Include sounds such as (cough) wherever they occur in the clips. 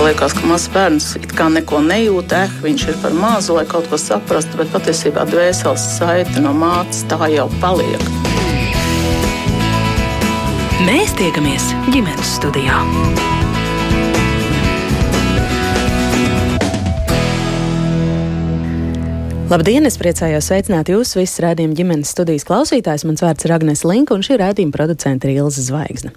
Liekas, ka mazs bērns it kā neko nejūt, eh, viņš ir par mazu, lai kaut ko saprastu, bet patiesībā dvēseles saite no mātes tā jau paliek. Mēs tiekamies ģimenes studijā. Labdien! Es priecājos sveicināt jūs visus rādījuma ģimenes studijas klausītājus. Mans vārds ir Agnēs Linka, un šī rādījuma producente ir Ilza Zvaigzne.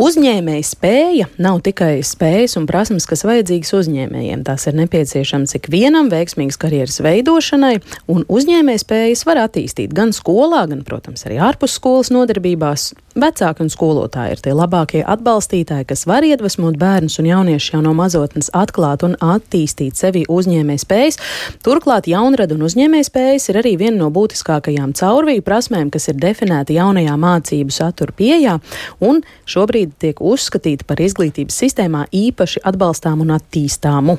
Uzņēmēja spēja nav tikai spējas un prasmes, kas vajadzīgas uzņēmējiem. Tās ir nepieciešamas ikvienam veiksmīgas karjeras veidošanai, un uzņēmēja spējas var attīstīt gan skolā, gan, protams, arī ārpus skolas nodarbībās. Vecāki un skolotāji ir tie labākie atbalstītāji, kas var iedvesmot bērnus un jauniešus jau no mazotnes atklāt un attīstīt sevi uzņēmēja spējas. Turklāt jaunradu un uzņēmējspējas ir arī viena no būtiskākajām caurvīju prasmēm, kas ir definēta jaunajā mācību satura pieejā un šobrīd tiek uzskatīta par izglītības sistēmā īpaši atbalstāmu un attīstāmu.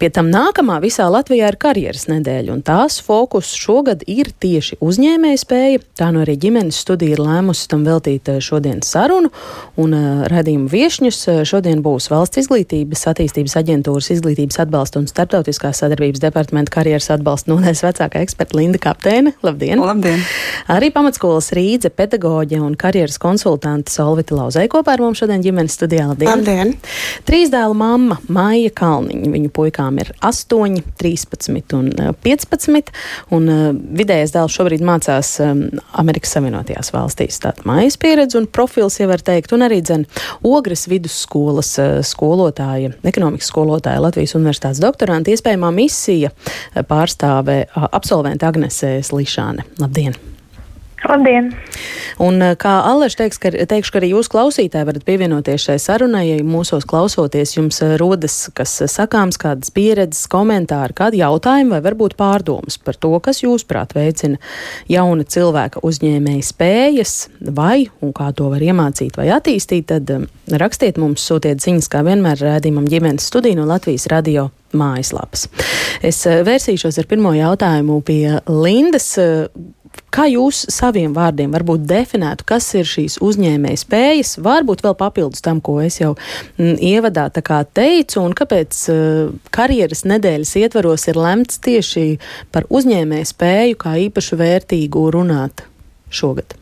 Pie tam nākamā visā Latvijā ir karjeras nedēļa, un tās fokus šogad ir tieši uzņēmējspēja. Tā no arī ģimenes studija ir lēmusi tam veltīt eh, šodienas sarunu, un uh, redzējumu viešņus eh, šodien būs Valsts izglītības attīstības aģentūras izglītības atbalsta un starptautiskās sadarbības departamenta karjeras atbalsta nodaļas nodaļas vecākā eksperta Linda Kapteine. Labdien! Labdien! Arī pamatskolas Rīdze pedagoģe un karjeras konsultante Solvita Lauzai kopā ar mums šodien ģimenes studijā. Labdien! Labdien. Trīs dēlu mamma Maija Kalniņa. Viņu puikām ir 8, 13 un 15, un uh, vidējais dēls šobrīd mācās um, Amerikas Savienotajās valstīs. Tātad mājas pieredze un profils, ja var teikt, un arī dzen Ogres vidusskolas skolotāja, ekonomikas skolotāja Latvijas Universitātes doktoranta iespējamā misija pārstāvē absolvente Agnese Slišāne. Labdien! Labdien! Un, kā Aleš teiks, ka, teikšu, ka arī jūs klausītāji varat pievienoties šai sarunai, ja mūsos klausoties jums rodas kas sakāms, kādas pieredzes, komentāri, kādi jautājumi vai varbūt pārdomas par to, kas jūsprāt veicina jauna cilvēka uzņēmēja spējas vai un kā to var iemācīt vai attīstīt, tad rakstiet mums, sūtiet ziņas, kā vienmēr rādījumam ģimenes studiju no Latvijas radio mājaslapas. Es vērsīšos ar pirmo jautājumu pie Lindas. Kā jūs saviem vārdiem varbūt definētu, kas ir šīs uzņēmēja spējas, varbūt vēl papildus tam, ko es jau m, ievadā teicu, un kāpēc uh, karjeras nedēļas ietvaros ir lemts tieši par uzņēmēja spēju kā īpašu vērtīgu runāt šogad?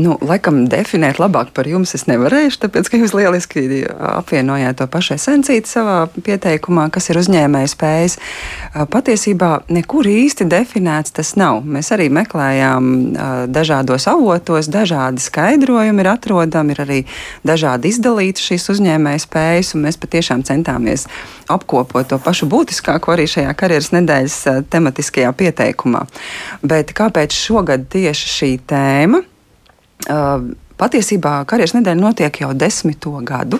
Nu, laikam, definēt labāk par jums es nevarēšu, tāpēc, ka jūs lieliski apvienojāt to pašu esenciju savā pieteikumā, kas ir uzņēmēja spējas. Patiesībā nekur īsti definēts tas nav. Mēs arī meklējām dažādos avotos, dažādi skaidrojumi ir atrodami, ir arī dažādi izdalīti šīs uzņēmēja spējas, un mēs patiešām centāmies apkopot to pašu būtiskāko arī šajā karjeras nedēļas tematiskajā pieteikumā. Bet kāpēc šogad tieši šī tēma? Uh, Patiesībā karjeras nedēļa notiek jau desmito gadu,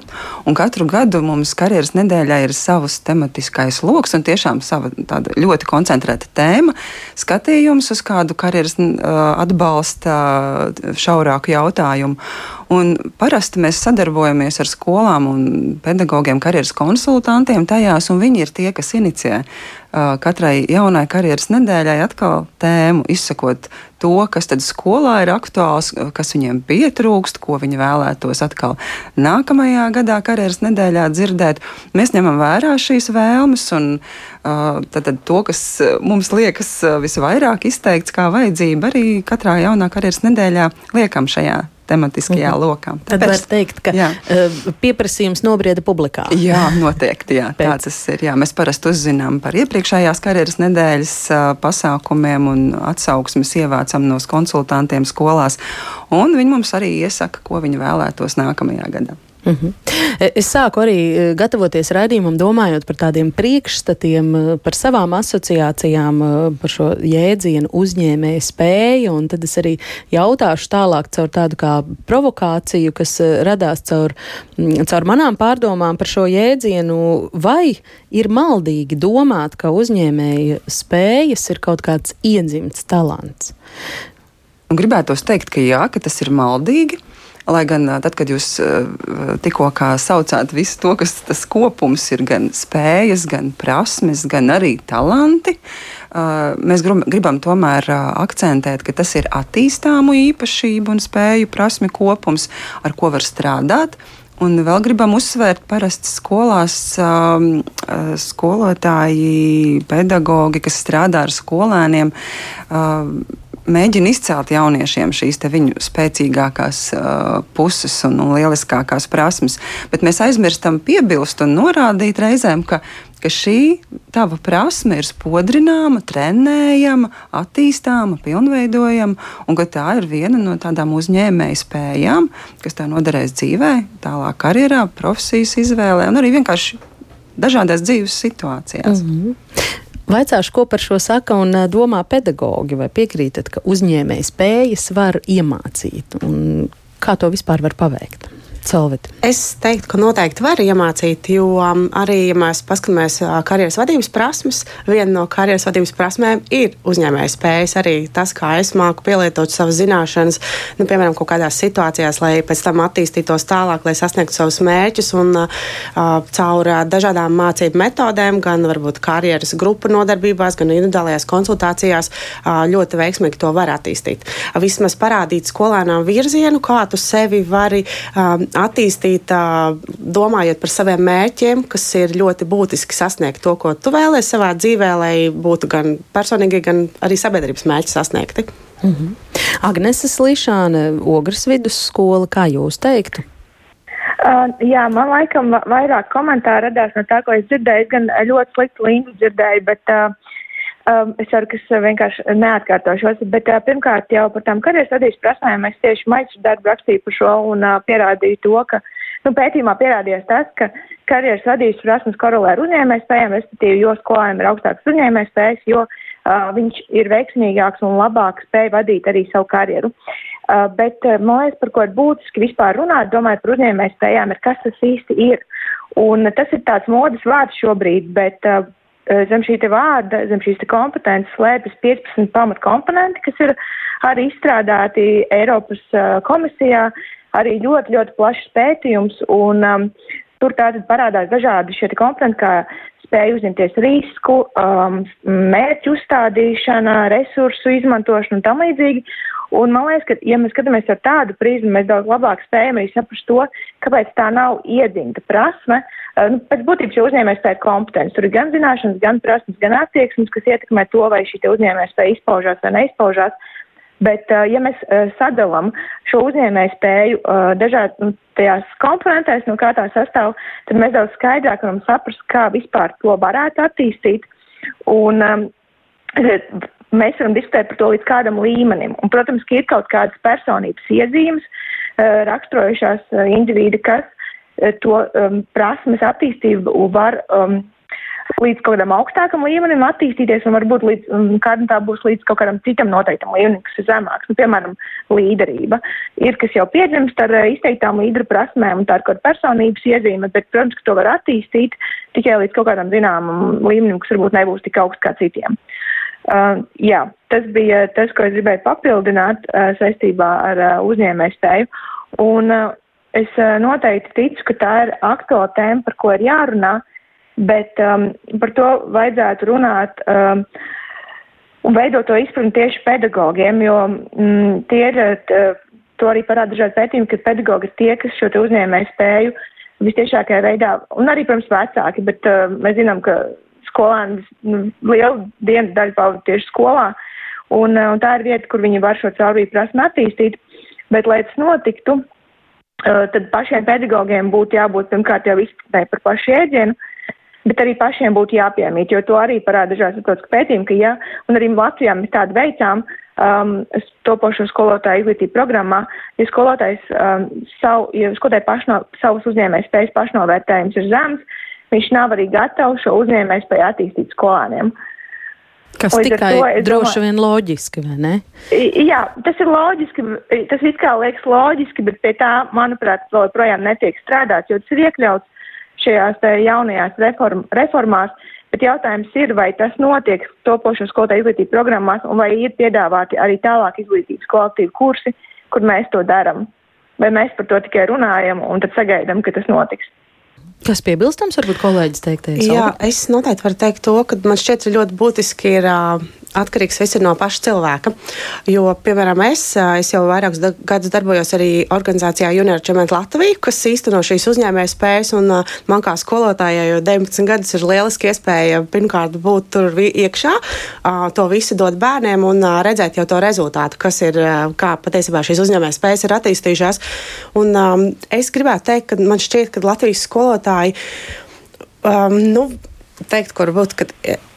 un katru gadu mums karjeras nedēļā ir savs tematiskais lokus un tiešām sava ļoti koncentrēta tēma, skatījums uz kādu karjeras uh, atbalsta šaurāku jautājumu. Un parasti mēs sadarbojamies ar skolām un pedagogiem, karjeras konsultantiem tajās, un viņi ir tie, kas inicijē katrai jaunai karjeras nedēļai atkal tēmu, izsakot to, kas tad skolā ir aktuāls, kas viņiem pietrūkst, ko viņi vēlētos atkal nākamajā gadā karjeras nedēļā dzirdēt. Mēs ņemam vērā šīs vēlmes un tad, tad to, kas mums liekas visvairāk izteikts kā vajadzība, arī katrā jaunā karjeras nedēļā liekam šajā tematiskajā mhm. lokā. Tāpēc, Tad var teikt, ka jā. uh, pieprasījums nobrieda publikā. Jā, noteikti. Jā, tā tas ir. Jā. Mēs parasti uzzinām par iepriekšējās karjeras nedēļas uh, pasākumiem un atsauksmes ievācam no konsultantiem skolās. Un viņi mums arī iesaka, ko viņi vēlētos nākamajā gadā. Mm -hmm. Es sāku arī e, gatavoties raidījumam, domājot par tādiem priekšstatiem, e, par savām asociācijām, par šo jēdzienu uzņēmēju spēju, un tad es arī jautāšu tālāk caur tādu kā provokāciju, kas radās caur, caur manām pārdomām par šo jēdzienu, vai ir maldīgi domāt, ka uzņēmēja spējas ir kaut kāds iedzimts talants. Un gribētos teikt, ka jā, ka tas ir maldīgi. Lai gan tad, kad jūs tikko saucāt visu to, kas tas kopums ir, gan spējas, gan prasmes, gan arī talanti, mēs gribam tomēr akcentēt, ka tas ir attīstāmu īpašību un spēju prasmi kopums, ar ko var strādāt. Un vēl gribam uzsvērt, parasti skolās skolotāji, pedagogi, kas strādā ar skolēniem, mēģina izcelt jauniešiem šīs viņu spēcīgākās uh, puses un, un lieliskākās prasmes, bet mēs aizmirstam piebilst un norādīt reizēm, ka, ka šī tava prasme ir spodrināma, trenējama, attīstāma, pilnveidojama, un ka tā ir viena no tādām uzņēmēju spējām, kas tā noderēs dzīvē, tālāk karjerā, profesijas izvēlē un arī vienkārši dažādās dzīves situācijās. Mm -hmm. Vaicāšu, ko par šo saka un domā pedagogi, vai piekrītat, ka uzņēmēji spējas var iemācīt un kā to vispār var paveikt? Celvit? Es teiktu, ka noteikti var iemācīt, jo um, arī, ja mēs paskatāmies uh, karjeras vadības prasmes, viena no karjeras vadības prasmēm ir uzņēmējas spējas. Arī tas, kā es māku pielietot savas zināšanas, nu, piemēram, kaut kādās situācijās, lai pēc tam attīstītos tālāk, lai sasniegtu savus mērķus un uh, uh caur uh, dažādām mācību metodēm, gan varbūt karjeras grupu nodarbībās, gan individuālajās konsultācijās, uh, ļoti veiksmīgi to var attīstīt. Vismaz parādīt skolēnām virzienu, kā tu sevi vari um, attīstīt, domājot par saviem mērķiem, kas ir ļoti būtiski sasniegt to, ko tu vēlēsies savā dzīvē, lai būtu gan personīgi, gan arī sabiedrības mērķi sasniegti. Mm -hmm. Agneses Līšāne, Ogres vidusskola, kā jūs teiktu? Uh, jā, man laikam vairāk komentāru radās no tā, ko es dzirdēju. Es gan ļoti sliktu līniju dzirdēju, bet uh, Um, es ceru, ka es vienkārši neatkārtošos, bet uh, pirmkārt jau par tām karjeras vadības prasmēm es tieši maģistra darbu rakstīju par šo un uh, pierādīju to, ka nu, pētījumā pierādījās tas, ka karjeras vadības prasmes korelē ar uzņēmēju spējām, respektīvi, jo skolēniem ir augstāks uzņēmēju spējas, jo uh, viņš ir veiksmīgāks un labāk spēj vadīt arī savu karjeru. Uh, bet, uh, man liekas, par ko ir būtiski vispār runāt, domājot par uzņēmēju spējām, ir kas tas īsti ir. Un tas ir tāds modes vārds šobrīd, bet uh, zem šī vārda, zem šīs kompetences slēpjas 15 pamatkomponenti, kas ir arī izstrādāti Eiropas uh, komisijā, arī ļoti, ļoti plašs pētījums, un um, tur tātad parādās dažādi šie komponenti, kā spēja uzņemties risku, um, mērķu uzstādīšana, resursu izmantošana un tam līdzīgi. Un man liekas, ka, ja mēs skatāmies ar tādu prizmu, mēs daudz labāk spējam arī saprast to, kāpēc tā nav iedzimta prasme. Uh, nu, pēc būtības jau uzņēmējs spēja kompetence. Tur ir gan zināšanas, gan prasmes, gan attieksmes, kas ietekmē to, vai šī uzņēmējs spēja izpaužās vai neizpaužās. Bet, uh, ja mēs uh, sadalām šo uzņēmēju spēju dažādās nu, komponentēs, no kā tā sastāv, tad mēs daudz skaidrāk varam saprast, kā vispār to varētu attīstīt. Un, mēs varam diskutēt par to līdz kādam līmenim. Un, protams, ka ir kaut kādas personības iezīmes, uh, raksturojušās uh, individi, kas uh, to um, prasmes attīstību var um, līdz kaut kādam augstākam līmenim attīstīties, un varbūt līdz um, kādam tā būs līdz kaut kādam citam noteiktam līmenim, kas ir zemāks. Nu, piemēram, līderība. Ir, kas jau piedzimst ar izteiktām līderu prasmēm, un tā ir kaut kāda personības iezīme, bet, protams, ka to var attīstīt tikai līdz kaut kādam zināmam līmenim, kas varbūt nebūs tik augsts kā citiem. Uh, Uh, jā, tas bija tas, ko es gribēju papildināt uh, saistībā ar uh, uzņēmēju spēju. Un uh, es uh, noteikti ticu, ka tā ir aktuāla tēma, par ko ir jārunā, bet um, par to vajadzētu runāt um, un veidot to izpratni tieši pedagogiem, jo mm, tie ir, t, to arī parāda dažādi pētījumi, ka pedagogi ir tie, kas šo uzņēmēju spēju vistiešākajā veidā, un arī, protams, vecāki, bet uh, mēs zinām, ka skolēni nu, lielu dienas daļu pavada tieši skolā. Un, eh, un tā ir vieta, kur viņi var šo caurvīju prasmu attīstīt. Bet, lai tas notiktu, uh, tad pašiem pedagogiem būtu jābūt pirmkārt jau izpratnē par pašu ēdienu, bet arī pašiem būtu jāpiemīt, jo to arī parāda dažādas starptautiskas pētījumi, ka ja, un arī Latvijā mēs tādu veicām, um, topošo skolotāju izglītību programmā, ja skolotājs um, savu, ja skolotāji pašno, savus uzņēmējas spējas pašnovērtējums ir zems, viņš nav arī gatavs šo uzņēmēju spēju attīstīt skolāniem. Kas Līdz tikai to, droši domāju, vien loģiski, vai ne? Jā, tas ir loģiski, tas it kā liekas loģiski, bet pie tā, manuprāt, vēl projām netiek strādāts, jo tas ir iekļauts šajās jaunajās reform, reformās, bet jautājums ir, vai tas notiek topošo skolotāju izglītību programmās, un vai ir piedāvāti arī tālāk izglītības kvalitīvi kursi, kur mēs to daram. Vai mēs par to tikai runājam un tad sagaidām, ka tas notiks. Kas piebilstams, varbūt kolēģis teiktais? Jā, es noteikti varu teikt to, ka man šķiet ļoti būtiski ir. Atkarīgs viss ir no paša cilvēka. Jo, piemēram, es, es jau vairākus da gadus darbojos arī organizācijā Junior Čemēt Latviju, kas īsteno šīs uzņēmējas spējas, un man kā skolotājai jau 19 gadus ir lieliski iespēja pirmkārt būt tur iekšā, to visu dot bērniem un redzēt jau to rezultātu, kas ir, kā patiesībā šīs uzņēmējas spējas ir attīstījušās. Un es gribētu teikt, ka man šķiet, ka Latvijas skolotāji um, nu, teikt, ka varbūt ka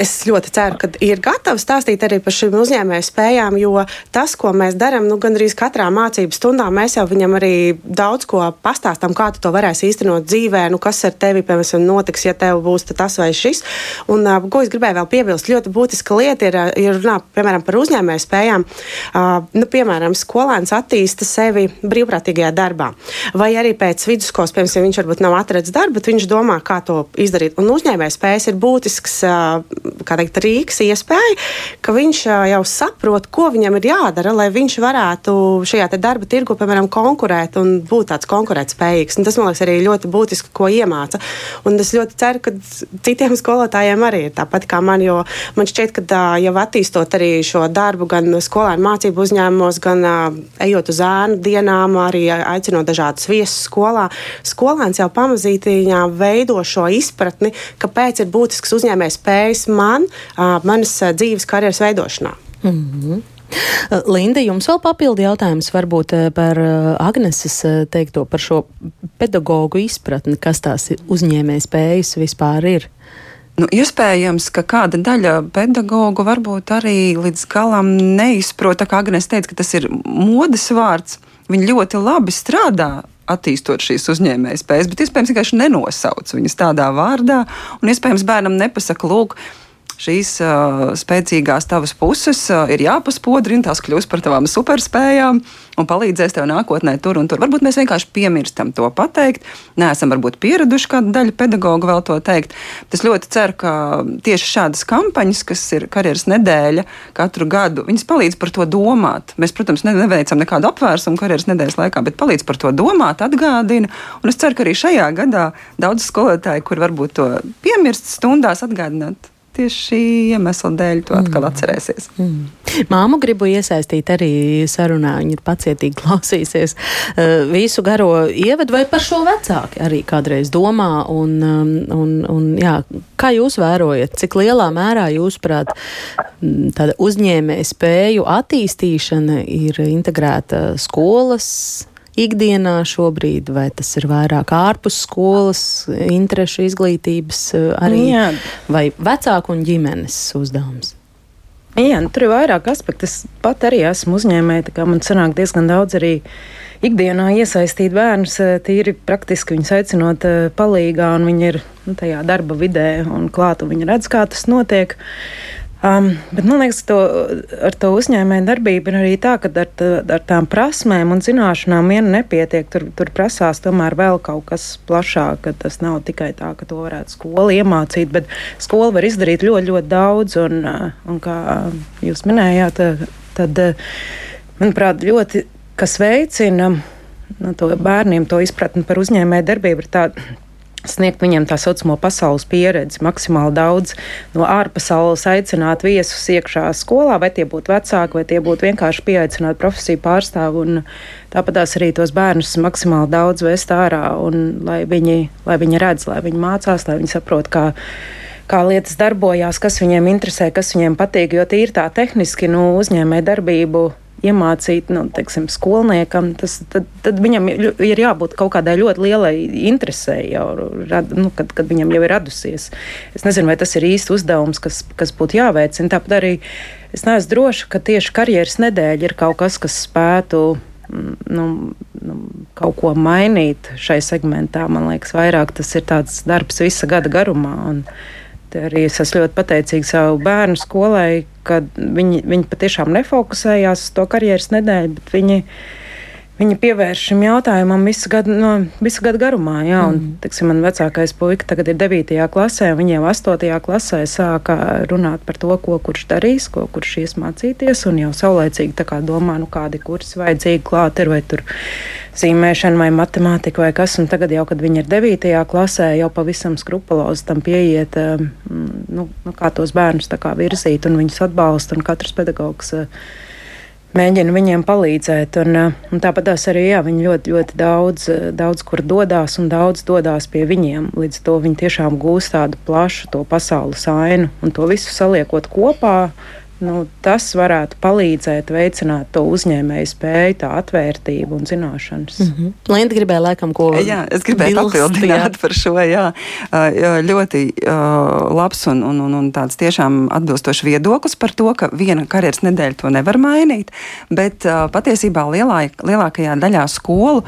es ļoti ceru, ka ir gatavi stāstīt arī par šīm uzņēmēju spējām, jo tas, ko mēs darām, nu, gandrīz katrā mācību stundā, mēs jau viņam arī daudz ko pastāstām, kā tu to varēsi īstenot dzīvē, nu, kas ar tevi, piemēram, notiks, ja tev būs tas vai šis. Un, ko es gribēju vēl piebilst, ļoti būtiska lieta ir, ir runā, piemēram, par uzņēmēju spējām. Nu, piemēram, skolēns attīsta sevi brīvprātīgajā darbā, vai arī pēc vidusskolas, piemēram, ja viņš varbūt nav atradzis darbu, bet viņš domā, kā to izdarīt. Un uzņēmēju spējas ir būtisks teikt, rīks, iespēja, ka viņš jau saprot, ko viņam ir jādara, lai viņš varētu šajā darba tirgu, piemēram, konkurēt un būt tāds konkurētspējīgs. Un tas, man liekas, arī ļoti būtiski, ko iemāca. Un es ļoti ceru, ka citiem skolotājiem arī ir tāpat kā man, jo man šķiet, ka jau attīstot arī šo darbu gan skolēnu mācību uzņēmumos, gan ejot uz ēnu dienām, arī aicinot dažādas viesus skolā, skolēns jau pamazītiņā veido šo izpratni, kāpēc ir būtiski būtisks uzņēmējs spējas man, manas dzīves karjeras veidošanā. Mm -hmm. Linda, jums vēl papildi jautājums varbūt par Agneses teikto par šo pedagoģu izpratni, kas tās uzņēmēja spējas vispār ir. Nu, iespējams, ka kāda daļa pedagoģu varbūt arī līdz galam neizprot, kā Agnēs teica, ka tas ir modes vārds. Viņi ļoti labi strādā attīstot šīs uzņēmējas spējas, bet iespējams vienkārši nenosauc viņas tādā vārdā, un iespējams bērnam nepasaka, lūk, šīs uh, spēcīgās tavas puses uh, ir jāpaspodrina, tās kļūs par tavām superspējām un palīdzēs tev nākotnē tur un tur. Varbūt mēs vienkārši piemirstam to pateikt. Nē, esam varbūt pieraduši kādu daļu pedagoģu vēl to teikt. Es ļoti ceru, ka tieši šādas kampaņas, kas ir karjeras nedēļa katru gadu, viņas palīdz par to domāt. Mēs, protams, neveicam nekādu apvērsumu karjeras nedēļas laikā, bet palīdz par to domāt, atgādina. Un es ceru, ka arī šajā gadā daudz skolotāji, kur varbūt to piemirst stundās, atgādināt tieši šī iemesla dēļ to atkal mm. atcerēsies. Mm. Māmu gribu iesaistīt arī sarunā. Viņa ir pacietīgi (laughs) klausīsies uh, visu garo ievadu, vai par šo vecāki arī kādreiz domā. Un, um, un, un, jā, kā jūs vērojat, cik lielā mērā jūsuprāt mm, tāda uzņēmēja spēju attīstīšana ir integrēta skolas ikdienā šobrīd, vai tas ir vairāk ārpus skolas, interešu izglītības eh, arī, Jā. vai vecāku un ģimenes uzdevums? Jā, nu, tur ir vairāk aspektu. Es pat arī esmu uzņēmēja, tā kā man sanāk diezgan daudz arī ikdienā iesaistīt bērnus, eh, tīri praktiski viņus aicinot eh, palīgā, un viņi ir nu, tajā darba vidē un klāt, un viņi redz, kā tas notiek. Um, bet man liekas, to, ar to uzņēmēju darbību ir arī tā, ka ar, tā, ar tām prasmēm un zināšanām vien nepietiek. Tur, tur prasās tomēr vēl kaut kas plašāk, tas nav tikai tā, ka to varētu skola iemācīt, bet skola var izdarīt ļoti, ļoti daudz. Un, uh, un kā jūs minējāt, tad, manuprāt, ļoti kas veicina nu, to bērniem to izpratni par uzņēmēju darbību, ir tāda sniegt viņiem tā saucamo pasaules pieredzi, maksimāli daudz no ārpasaules aicināt viesus iekšā skolā, vai tie būtu vecāki, vai tie būtu vienkārši pieaicināt profesiju pārstāvu. Tāpat arī tos bērnus maksimāli daudz vest ārā, un lai viņi, lai viņi redz, lai viņi mācās, lai viņi saprot, kā kā lietas darbojās, kas viņiem interesē, kas viņiem patīk. Jo tīri tā tehniski nu, uzņēmēja darbību iemācīt nu, teiksim, skolniekam, tas, tad, tad viņam ir jābūt kaut kādai ļoti lielai interesei, jau, nu, kad, kad viņam jau ir radusies. Es nezinu, vai tas ir īsti uzdevums, kas, kas būtu jāveicina. Tāpat arī es neesmu droša, ka tieši karjeras nedēļa ir kaut kas, kas spētu. Mm, nu, nu, kaut ko mainīt šai segmentā. Man liekas, vairāk tas ir tāds darbs visa gada garumā. Un, arī es esmu ļoti pateicīga savu bērnu skolai, ka viņi, viņi patiešām nefokusējās uz to karjeras nedēļu, bet viņi, Viņa pievērš šim jautājumam visu gadu, no, visu gadu garumā. Jā, un, Mm. tiksim, man vecākais puika tagad ir 9. klasē, un viņa jau 8. klasē sāka runāt par to, ko kurš darīs, ko kurš ies mācīties. Un jau saulēcīgi domā, nu, kādi kursi vajadzīgi klāt ir, vai tur zīmēšana, vai matemātika, vai kas. Un tagad jau, kad viņa ir 9. klasē, jau pavisam skrupulozi tam pieiet, um, nu, nu, kā tos bērnus kā virzīt un viņus atbalsta, un katrs pedagogs. Uh, mēģina viņiem palīdzēt. Un, eh, un tāpat arī jā, viņi ļoti, ļoti daudz, eh, daudz kur dodas un daudz dodas pie viņiem. Līdz to viņi tiešām gūst tādu plašu pasaules ainu un to visu saliekot kopā. Nu, tas varētu palīdzēt veicināt to uzņēmēju spēju, tā atvērtību un zināšanas. Mm. Mm -hmm. Linda gribēja laikam ko Jā, es gribēju bilst, papildināt jā. par šo. Jā, Jā, ļoti uh, labs un, un, un, un tāds tiešām atbilstošs viedoklis par to, ka viena karjeras nedēļa to nevar mainīt. Bet patiesībā lielā, lielākajā daļā skolu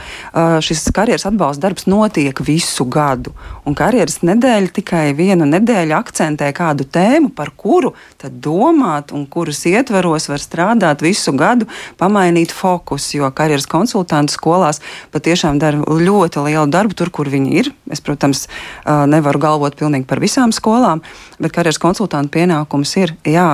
šis karjeras atbalsta darbs notiek visu gadu. Un karjeras nedēļa tikai vienu nedēļu akcentē kādu tēmu, par kuru tad domāt un kuras ietvaros var strādāt visu gadu, pamainīt fokusu. Jo karjeras konsultanti skolās patiešām dara ļoti lielu darbu tur, kur viņi ir. Es, protams, nevaru galvot pilnīgi par visām skolām, bet karjeras konsultantu pienākums ir jā,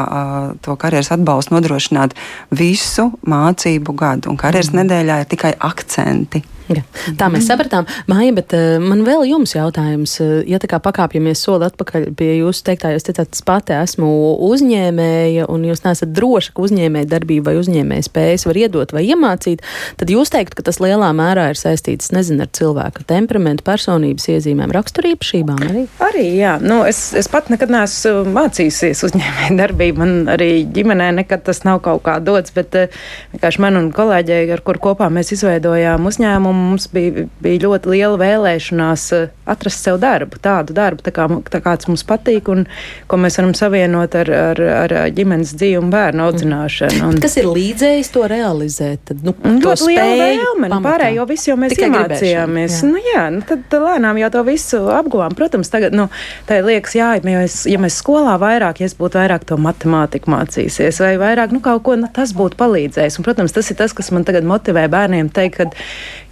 to karjeras atbalstu nodrošināt visu mācību gadu. Un karjeras nedēļā ir tikai akcenti. Jā. Tā mēs sapratām. Māja, bet uh, man vēl jums jautājums. Uh, ja tā kā pakāpjamies soli atpakaļ pie jūsu teiktā, jūs teicāt, es pati esmu uzņēmēja, un jūs neesat droši, ka uzņēmēja darbība vai uzņēmēja spējas var iedot vai iemācīt, tad jūs teikt, ka tas lielā mērā ir saistīts, nezinu, ar cilvēka temperamentu, personības iezīmēm, raksturīpašībām arī? Arī, jā. Nu, es, es pat nekad neesmu mācījusies uzņēmēju darbību. Man arī ģimenē nekad tas nav kaut kā dots, bet eh, vienkārši man un kolēģei, ar kur kopā mēs izveidojām uzņēmumu, mums bija, bija ļoti liela vēlēšanās eh, atrast sev darbu, tādu darbu, tā kā, tā kāds mums patīk un ko mēs varam savienot ar, ar, ar ģimenes dzīvi un bērnu audzināšanu. Un, Kas ir līdzējis to realizēt? Tad, nu, to ļoti liela vēlme. Nu, pārējo visu jau mēs Tikai iemācījāmies. jā. Nu, jā, nu, tad tad lēnām jau to visu apguvām. Protams, tagad nu, tā liekas, jā, ja mēs, ja mēs skolā vairāk, ja es būtu vairāk to matemātiku mācīsies, vai vairāk nu, kaut ko, nu, tas būtu palīdzējis. Un, protams, tas ir tas, kas man tagad motivē bērniem teikt, ka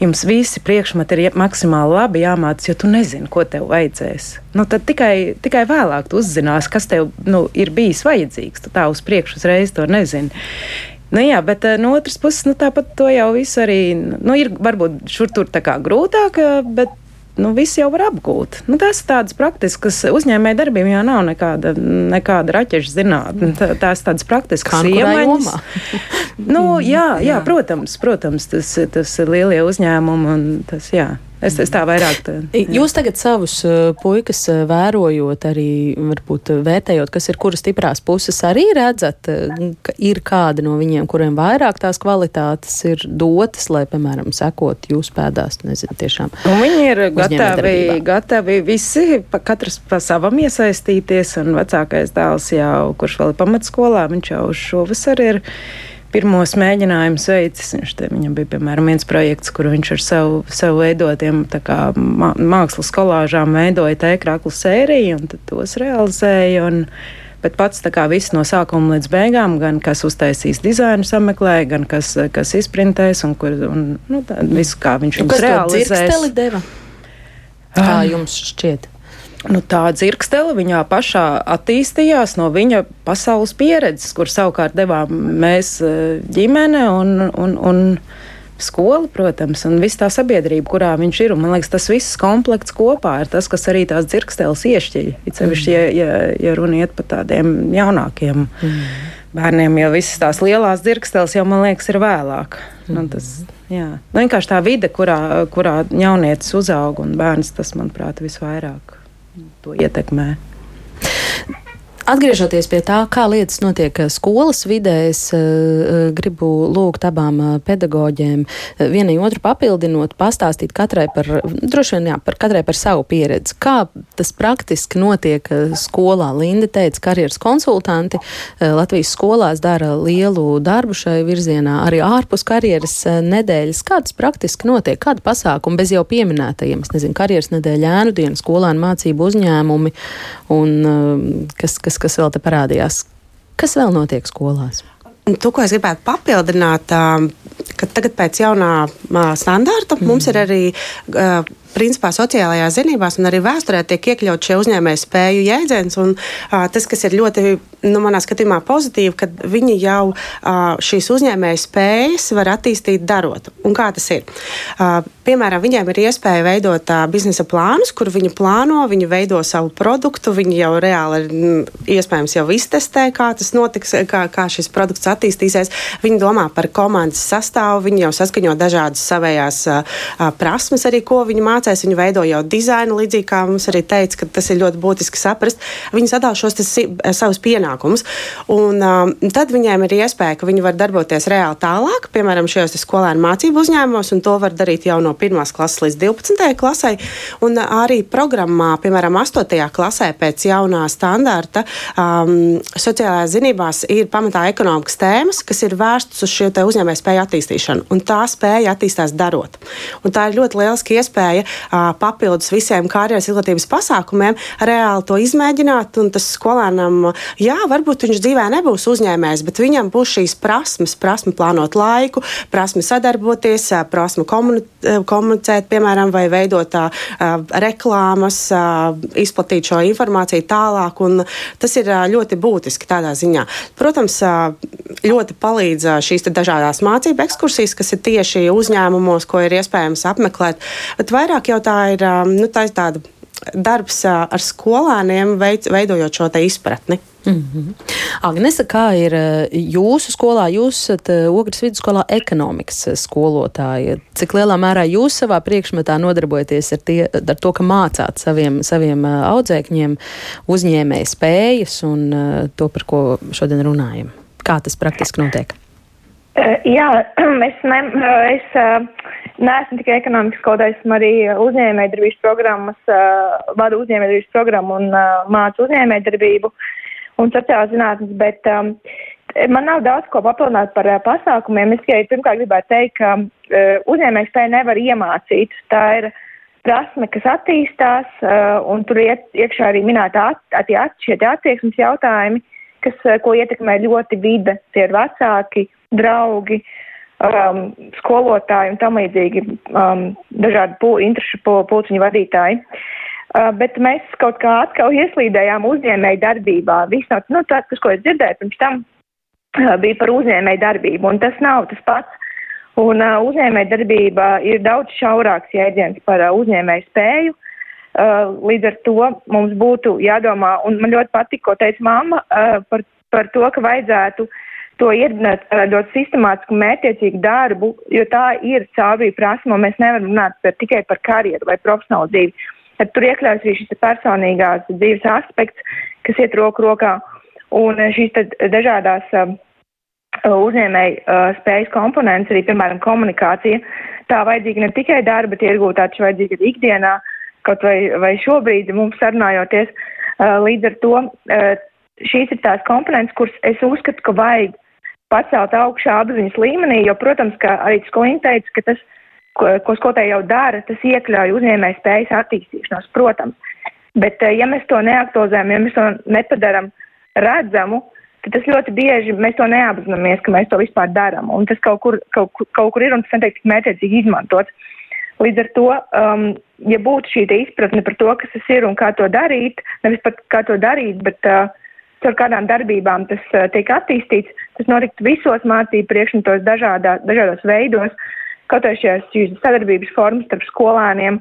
jums visi priekšmeti ir maksimāli labi jāmācās, jo tu nezini, ko tev vajadzēs. Nu, tad tikai, tikai vēlāk tu uzzinās, kas tev nu, ir bijis vajadzīgs. Tu tā uz priekšu uzreiz to nezini. Nu, jā, bet eh, no otras puses, nu, tāpat to jau visu arī nu, ir varbūt šur tur tā kā grūtāk, eh, bet nu, viss jau var apgūt. Nu, tas ir tādas praktiskas uzņēmēja darbība, jau nav nekāda, nekāda raķešu zinātne. Tā, tās tādas praktiskas nu iemaņas. (laughs) Nu, jā, jā, protams, protams, tas, tas ir lielie uzņēmumi un tas, jā. Es, es tā vairāk. Tā. Jūs tagad savus uh, puikas uh, vērojot, arī varbūt uh, vērtējot, kas ir kuras stiprās puses, arī redzat, ka ir kādi no viņiem, kuriem vairāk tās kvalitātes ir dotas, lai, piemēram, sekot jūsu pēdās, nezinu, tiešām. Un viņi ir gatavi, gatavi visi, pa, katrs pa savam iesaistīties. Un vecākais dēls jau, kurš vēl ir pamatskolā, viņš jau šovasar ir pirmos mēģinājumus veicis. Viņš te, viņam bija, piemēram, viens projekts, kur viņš ar savu, savu veidotiem kā, mā, mākslas kolāžām veidoja tēkrāklu sēriju un tos realizēja. Un, Bet pats kā viss no sākuma līdz beigām, gan kas uztaisīs dizainu, sameklēja, gan kas, kas izprintēs, un, kur, un nu, tā, visu, kā viņš Nu, to realizēs. dzirksteli deva? Kā jums šķiet? Nu, tā dzirkstele viņā pašā attīstījās no viņa pasaules pieredzes, kur savukārt devām mēs eh, ģimene un, un, un skola, protams, un viss tā sabiedrība, kurā viņš ir. Un, man liekas, tas viss komplekts kopā ir tas, kas arī tās dzirksteles iešķiļ. It sevišķi, ja, ja, ja runa iet par tādiem jaunākiem. Mm. Bērniem jau visas tās lielās dzirksteles jau, man liekas, ir vēlāk. Nu, tas, jā. nu, vienkārši tā vide, kurā, kurā jaunietis uzaug un bērns, tas, manuprāt, visvairāk to ietekmē. Atgriežoties pie tā, kā lietas notiek eh, skolas vidē, es uh, gribu lūgt abām pedagoģēm uh, vienai otru papildinot, pastāstīt katrai par, droši vien, jā, par katrai par savu pieredzi. Kā tas praktiski notiek skolā? Linda teica, karjeras konsultanti Latvijas skolās dara lielu darbu šai virzienā, arī ārpus karjeras nedēļas. Kā tas praktiski notiek? Kāda pasākuma bez jau pieminētajiem? Es nezinu, karjeras nedēļa, ēnu diena, skolēnu mācību uzņēmumi un uh, kas, kas, kas vēl te parādījās. Kas vēl notiek skolās? to, ko es gribētu papildināt, ka tagad pēc jaunā standarta mm. mums ir arī principā sociālajās zinībās un arī vēsturē tiek iekļaut šie uzņēmēju spēju jēdziens. Un, uh, tas, kas ir ļoti, nu, manā skatījumā, pozitīvi, ka viņi jau uh, šīs uzņēmēju spējas var attīstīt darot. Un kā tas ir? Uh, piemēram, viņiem ir iespēja veidot uh, biznesa plānus, kur viņi plāno, viņi veido savu produktu, viņi jau reāli ir mm, iespējams jau iztestē, kā tas notiks, kā, kā šis produkts attīstīsies. Viņi domā par komandas sastāvu, viņi jau saskaņo dažādas savējās uh, prasmes, arī ko viņi mācās, viņi veido jau dizainu, līdzīgi kā mums arī teica, ka tas ir ļoti būtiski saprast. Viņi sadala šos tas, savus pienākumus, un um, tad viņiem ir iespēja, ka viņi var darboties reāli tālāk, piemēram, šajos skolēnu mācību uzņēmumos, un to var darīt jau no 1. klases līdz 12. klasē. Un arī programmā, piemēram, 8. klasē pēc jaunā standarta um, sociālajās zinībās ir pamatā ekonomikas tēmas, kas ir vērstas uz šo uzņēmēju spēju attīstīšanu, un tā spēja attīstās darot. Un tā ir ļoti lieliska iespēja papildus visiem karjeras izglītības pasākumiem, reāli to izmēģināt. Un tas skolēnam, jā, varbūt viņš dzīvē nebūs uzņēmējs, bet viņam būs šīs prasmes, prasme plānot laiku, prasme sadarboties, prasme komunicēt, piemēram, vai veidot tā, reklāmas, izplatīt šo informāciju tālāk. Tas ir ļoti būtiski tādā ziņā. Protams, ļoti palīdz šīs dažādas mācību ekskursijas, kas ir tieši uzņēmumos, ko ir iespējams apmeklēt. Bet vairāk jau tā ir nu, tā tāda darbs ar skolēniem, veid, veidojot šo izpratni. Mm -hmm. Agnese, kā ir jūsu skolā? Jūs esat Ogres vidusskolā ekonomikas skolotāja. Cik lielā mērā jūs savā priekšmetā nodarbojaties ar, tie, ar to, ka mācāt saviem, saviem audzēkņiem uzņēmēju spējas un to, par ko šodien runājam? Kā tas praktiski notiek? Jā, (clears throat) es, ne, es neesmu tikai ekonomikas skolotājs, esmu arī uzņēmējdarbības programmas, uh, vadu uzņēmējdarbības programmu un uh, mācu uzņēmējdarbību un sociālās zinātnes, bet um, man nav daudz ko papildināt par uh, pasākumiem. Es tikai pirmkārt gribētu teikt, ka uh, uzņēmēju spēju nevar iemācīt. Tā ir prasme, kas attīstās, uh, un tur iet, iekšā arī minēta at, at, šie attieksmes jautājumi, kas, uh, ko ietekmē ļoti vide, tie ir vecāki, draugi. Um, skolotāji un tam līdzīgi um, dažādi pū, interešu pulciņu vadītāji. Uh, bet mēs kaut kā atkal ieslīdējām uzņēmēju darbībā. Viss no nu, tas, ko es dzirdēju pirms tam, uh, bija par uzņēmēju darbību, un tas nav tas pats. Un uh, uzņēmēja darbība ir daudz šaurāks jēdziens par uh, uzņēmēju spēju. Uh, līdz ar to mums būtu jādomā, un man ļoti patika, ko teica mamma, uh, par, par to, ka vajadzētu uh, to iedibināt ļoti sistemātisku, mērķiecīgu darbu, jo tā ir caurvīja prasma, un mēs nevaram runāt tikai par karjeru vai profesionālu dzīvi. Tad tur iekļaujas arī šis personīgās dzīves aspekts, kas iet roku rokā, un šīs dažādās uh, uzņēmēju uh, spējas komponents, arī, piemēram, komunikācija, tā vajadzīga ne tikai darba tirgū, tā taču vajadzīga arī ikdienā, kaut vai, vai šobrīd mums sarunājoties. Uh, līdz ar to uh, šīs ir tās komponentes, kuras es uzskatu, ka vajag pacelt augšā apziņas līmenī, jo, protams, ka arī Skolīna teica, ka tas, ko, ko skolotāji jau dara, tas iekļauj uzņēmēju spējas attīstīšanos, protams. Bet, eh, ja mēs to neaktualizējam, ja mēs to nepadaram redzamu, tad tas ļoti bieži mēs to neapzināmies, ka mēs to vispār darām. Un tas kaut kur, kaut, kaut kur ir un tas netiek mērķiecīgi izmantots. Līdz ar to, um, ja būtu šī izpratne par to, kas tas ir un kā to darīt, nevis pat kā to darīt, bet uh, caur kādām darbībām tas uh, tiek attīstīts, tas notiktu visos mācību priekšmetos dažādā, dažādos veidos, kaut arī šīs sadarbības formas starp skolēniem,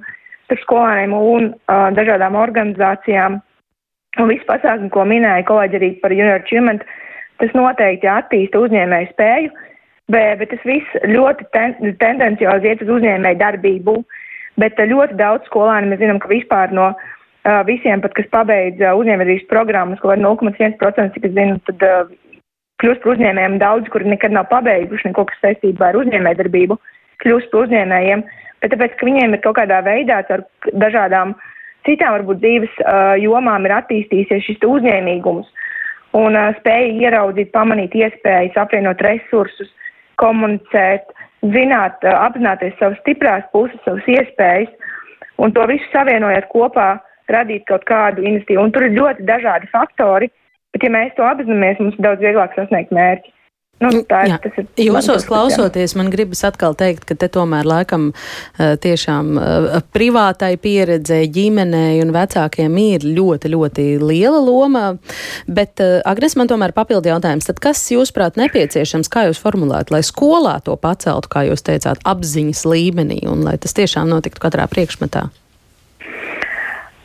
starp skolēniem un uh, dažādām organizācijām. Un viss pasākumi, ko minēja kolēģi arī par junior achievement, tas noteikti attīsta uzņēmēju spēju, bet, bet tas viss ļoti ten, tendenciozi iet uz uzņēmēju darbību. Bet ļoti daudz skolēni mēs zinām, ka vispār no uh, visiem, pat kas pabeidz uzņēmējdarbības programmas, ko var 0,1%, cik es zinu, tad kļūst par uzņēmējiem daudz, kuri nekad nav pabeiguši neko, kas saistībā ar uzņēmējdarbību, kļūst par uzņēmējiem, bet tāpēc, ka viņiem ir kaut kādā veidā ar dažādām citām varbūt dzīves uh, jomām ir attīstījusies šis uzņēmīgums un uh, spēja ieraudzīt, pamanīt iespējas, apvienot resursus, komunicēt, zināt, apzināties savas stiprās puses, savas iespējas un to visu savienojot kopā radīt kaut kādu investīciju. Un tur ir ļoti dažādi faktori, bet ja mēs to apzināmies, mums ir daudz vieglāk sasniegt mērķi. Nu, tā, Jā. tas ir Jūsos klausoties, man gribas atkal teikt, ka te tomēr laikam tiešām privātai pieredzei, ģimenei un vecākiem ir ļoti, ļoti liela loma. Bet, Agnes, man tomēr papildi jautājums, tad kas jūsuprāt nepieciešams, kā jūs formulētu, lai skolā to paceltu, kā jūs teicāt, apziņas līmenī un lai tas tiešām notiktu katrā priekšmetā?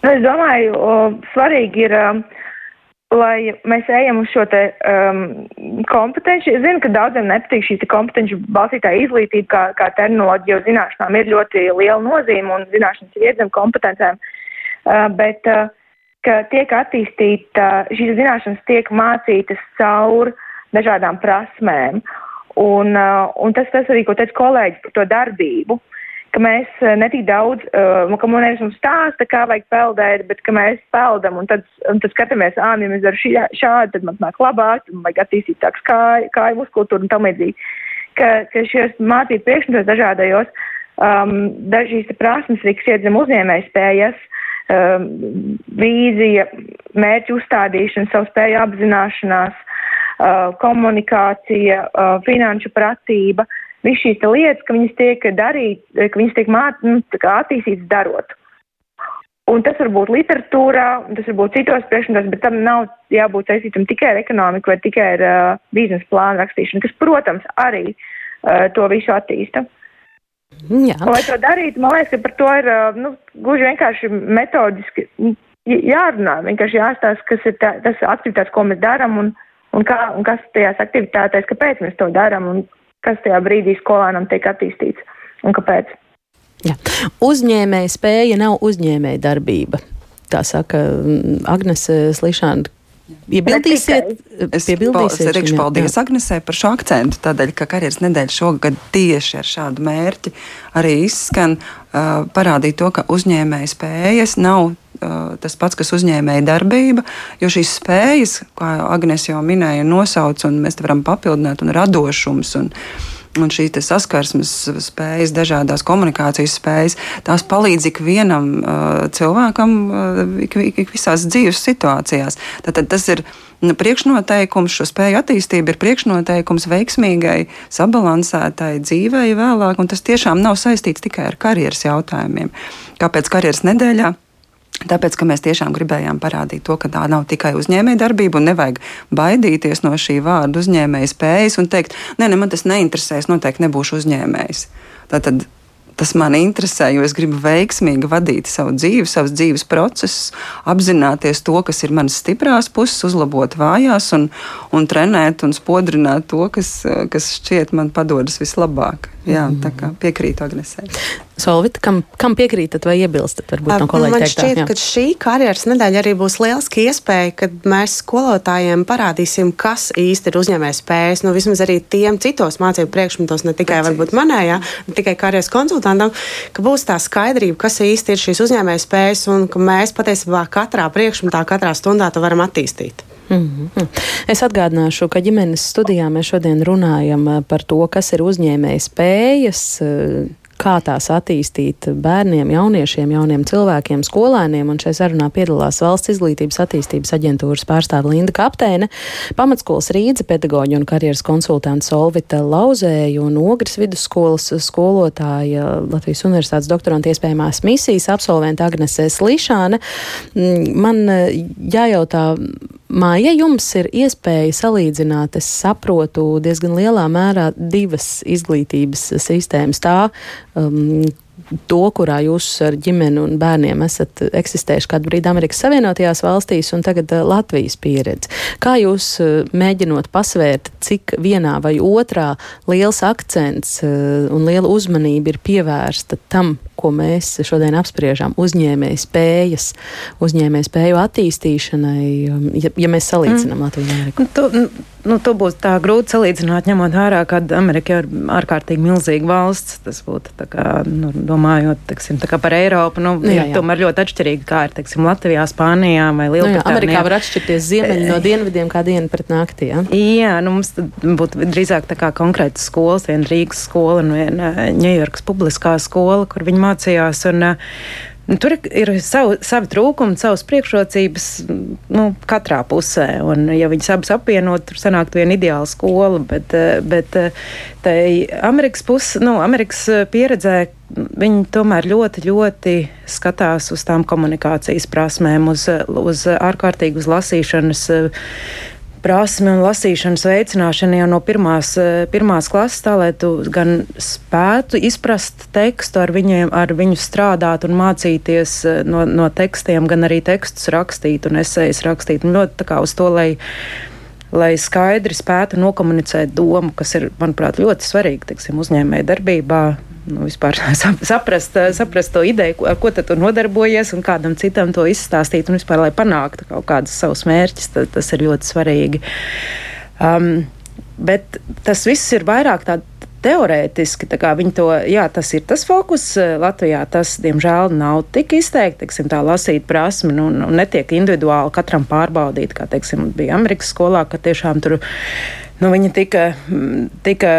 Nu, es domāju, o, svarīgi ir, um, lai mēs ejam uz šo te um, kompetenci. Es zinu, ka daudziem nepatīk šī kompetenci balstītā izglītība, kā, kā terminoloģija, jo zināšanām ir ļoti liela nozīme un zināšanas ir iedzem kompetencēm. Uh, bet, uh, ka tiek attīstīta, šīs zināšanas tiek mācītas caur dažādām prasmēm. Un, uh, un tas, tas arī, ko teica kolēģi par to darbību, ka mēs uh, netik daudz, uh, ka man nevis mums stāsta, kā vajag peldēt, bet ka mēs peldam un tad, un tad skatāmies, ā, ja mēs daram šī- šādi, tad man nāk labāk, un vajag attīstīt tāks kāju, kāju muskultūru un tam līdzīgi. Ka, ka šos mācību priekšmetos dažādajos, um, dažīs prasmes, arī, kas iedzem uzņēmēju spējas, um, vīzija, mērķu uzstādīšana, savu spēju apzināšanās, uh, komunikācija, uh, finanšu pratība, viss šīs lietas, ka viņas tiek darītas, ka viņas tiek māt, nu, attīstītas darot. Un tas var būt literatūrā, tas var būt citos priekšmetos, bet tam nav jābūt saistītam tikai ar ekonomiku vai tikai ar uh, biznesa plānu rakstīšanu, kas, protams, arī uh, to visu attīsta. Jā. Un, lai to darītu, man liekas, ka par to ir uh, nu, gluži vienkārši metodiski j- jārunā. Vienkārši jāstāsta, kas ir tā, tas aktivitātes, ko mēs darām un, un, kā, un kas tajās aktivitātēs, kāpēc mēs to darām un kas tajā brīdī skolēnam tiek attīstīts un kāpēc. Jā. Uzņēmēja spēja nav uzņēmēja darbība. Tā saka mm, Agnese Slišāna. Iebildīsiet, Es, teikšu paldies Agnesē par šo akcentu, tādēļ, ka karjeras nedēļa šogad tieši ar šādu mērķi arī izskan uh, parādīt to, ka uzņēmēja spējas nav tas pats, kas uzņēmēja darbība, jo šīs spējas, kā Agnes jau minēja, nosauc, un mēs te varam papildināt, un radošums. Un, Un šī saskarsmes spējas, dažādas komunikācijas spējas, tās palīdz ikvienam uh, cilvēkam uh, ik, ik, ik visās dzīves situācijās. Tātad tas ir nu, priekšnoteikums, šo spēju attīstība ir priekšnoteikums veiksmīgai, sabalansētai dzīvei vēlāk, un tas tiešām nav saistīts tikai ar karjeras jautājumiem. Kāpēc karjeras nedēļā? Tāpēc, ka mēs tiešām gribējām parādīt to, ka tā nav tikai uzņēmēja darbība un nevajag baidīties no šī vārda uzņēmēja spējas un teikt, nē, ne, man tas neinteresē, es noteikti nebūšu uzņēmējs. Tātad tas man interesē, jo es gribu veiksmīgi vadīt savu dzīvi, savus dzīves procesus, apzināties to, kas ir manas stiprās puses, uzlabot vājās un, un trenēt un spodrināt to, kas, kas šķiet man padodas vislabāk. Jā, tā kā piekrītu Agnesē. Solvita, kam, kam piekrītat vai iebilstat? Varbūt no Man teiktā, šķiet, jā. ka šī karjeras nedēļa arī būs lieliski iespēja, kad mēs skolotājiem parādīsim, kas īsti ir uzņēmējs spējas. Nu, vismaz arī tiem citos mācību priekšmetos, ne tikai varbūt manējā, ne tikai karjeras konsultantam, ka būs tā skaidrība, kas īsti ir šīs uzņēmējs spējas un ka mēs patiesībā katrā priekšmetā, katrā stundā to varam attīstīt. Mm -hmm. Es atgādināšu, ka ģimenes studijā mēs šodien runājam eh, par to, kas ir uzņēmēja spējas, eh, kā tās attīstīt bērniem, jauniešiem, jauniem cilvēkiem, skolēniem. Un šajā sarunā piedalās Valsts izglītības attīstības aģentūras pārstāve Linda Kapteine, pamatskolas Rīdze pedagoģa un karjeras konsultante Solvita Lauzēja un Ogres vidusskolas skolotāja Latvijas Universitātes doktoranta iespējamās misijas absolventa Agnese Slišāne. Mm, Man eh, jājautā, Māja, jums ir iespēja salīdzināt, es saprotu, diezgan lielā mērā divas izglītības sistēmas. Tā, um, to, kurā jūs ar ģimeni un bērniem esat eksistējuši kādu brīdi Amerikas Savienotajās valstīs un tagad uh, Latvijas pieredze. Kā jūs uh, mēģinot pasvērt, cik vienā vai otrā liels akcents un liela uzmanība ir pievērsta tam, ko mēs šodien apspriežam, uzņēmēju spējas, uzņēmēju spēju attīstīšanai, um, ja, ja mēs salīdzinām mm. Latviju un Ameriku? Nu, to, nu, to būs tā grūti salīdzināt, ņemot vērā, ka Amerika ir ārkārtīgi milzīga valsts. Tas būtu tā kā, nu, domājot teksim, tā kā par Eiropu. Nu, Jā, jā, jā. Tomēr ļoti atšķirīgi, kā ir teksim, Latvijā, Spānijā vai Nu, jā, Lielbritānijā. Amerikā var atšķirties ziemeļi no dienvidiem kā diena pret nakti. Ja? Jā, nu, mums būtu drīzāk tā kā konkrētas skolas, viena Rīgas skola un viena Ņujorkas publiskā skola, kur viņi mācījās. Un, uh, Nu, tur ir savu, savi trūkumi, savas priekšrocības nu, katrā pusē. Un, ja viņas abas apvienot, tur sanāktu viena ideāla skola. Bet, bet Amerikas, puse, nu, Amerikas pieredzē viņi tomēr ļoti, ļoti skatās uz tām komunikācijas prasmēm, uz, uz ārkārtīgi uz lasīšanas prasme un lasīšanas veicināšana jau no pirmās, eh, pirmās klases, tā lai tu gan spētu izprast tekstu, ar, viņiem, ar viņu strādāt un mācīties eh, no, no tekstiem, gan arī tekstus rakstīt un esejas rakstīt. Un ļoti tā kā uz to, lai lai skaidri spētu nokomunicēt domu, kas ir, manuprāt, ļoti svarīgi teiksim, uzņēmēja darbībā, nu, vispār (laughs) saprast, saprast to ideju, ar ko tu nodarbojies, un kādam citam to izstāstīt, un vispār, lai panāktu kaut kādus savus mērķus, tad, tas ir ļoti svarīgi. Um, bet tas viss ir vairāk tāds teorētiski to, jā, tas ir tas fokus. Latvijā tas, diemžēl, nav tik izteikti, teiksim, tā lasīt prasmi, nu, un netiek individuāli katram pārbaudīt, kā, teiksim, bija Amerikas skolā, ka tiešām tur nu, viņi tika, tika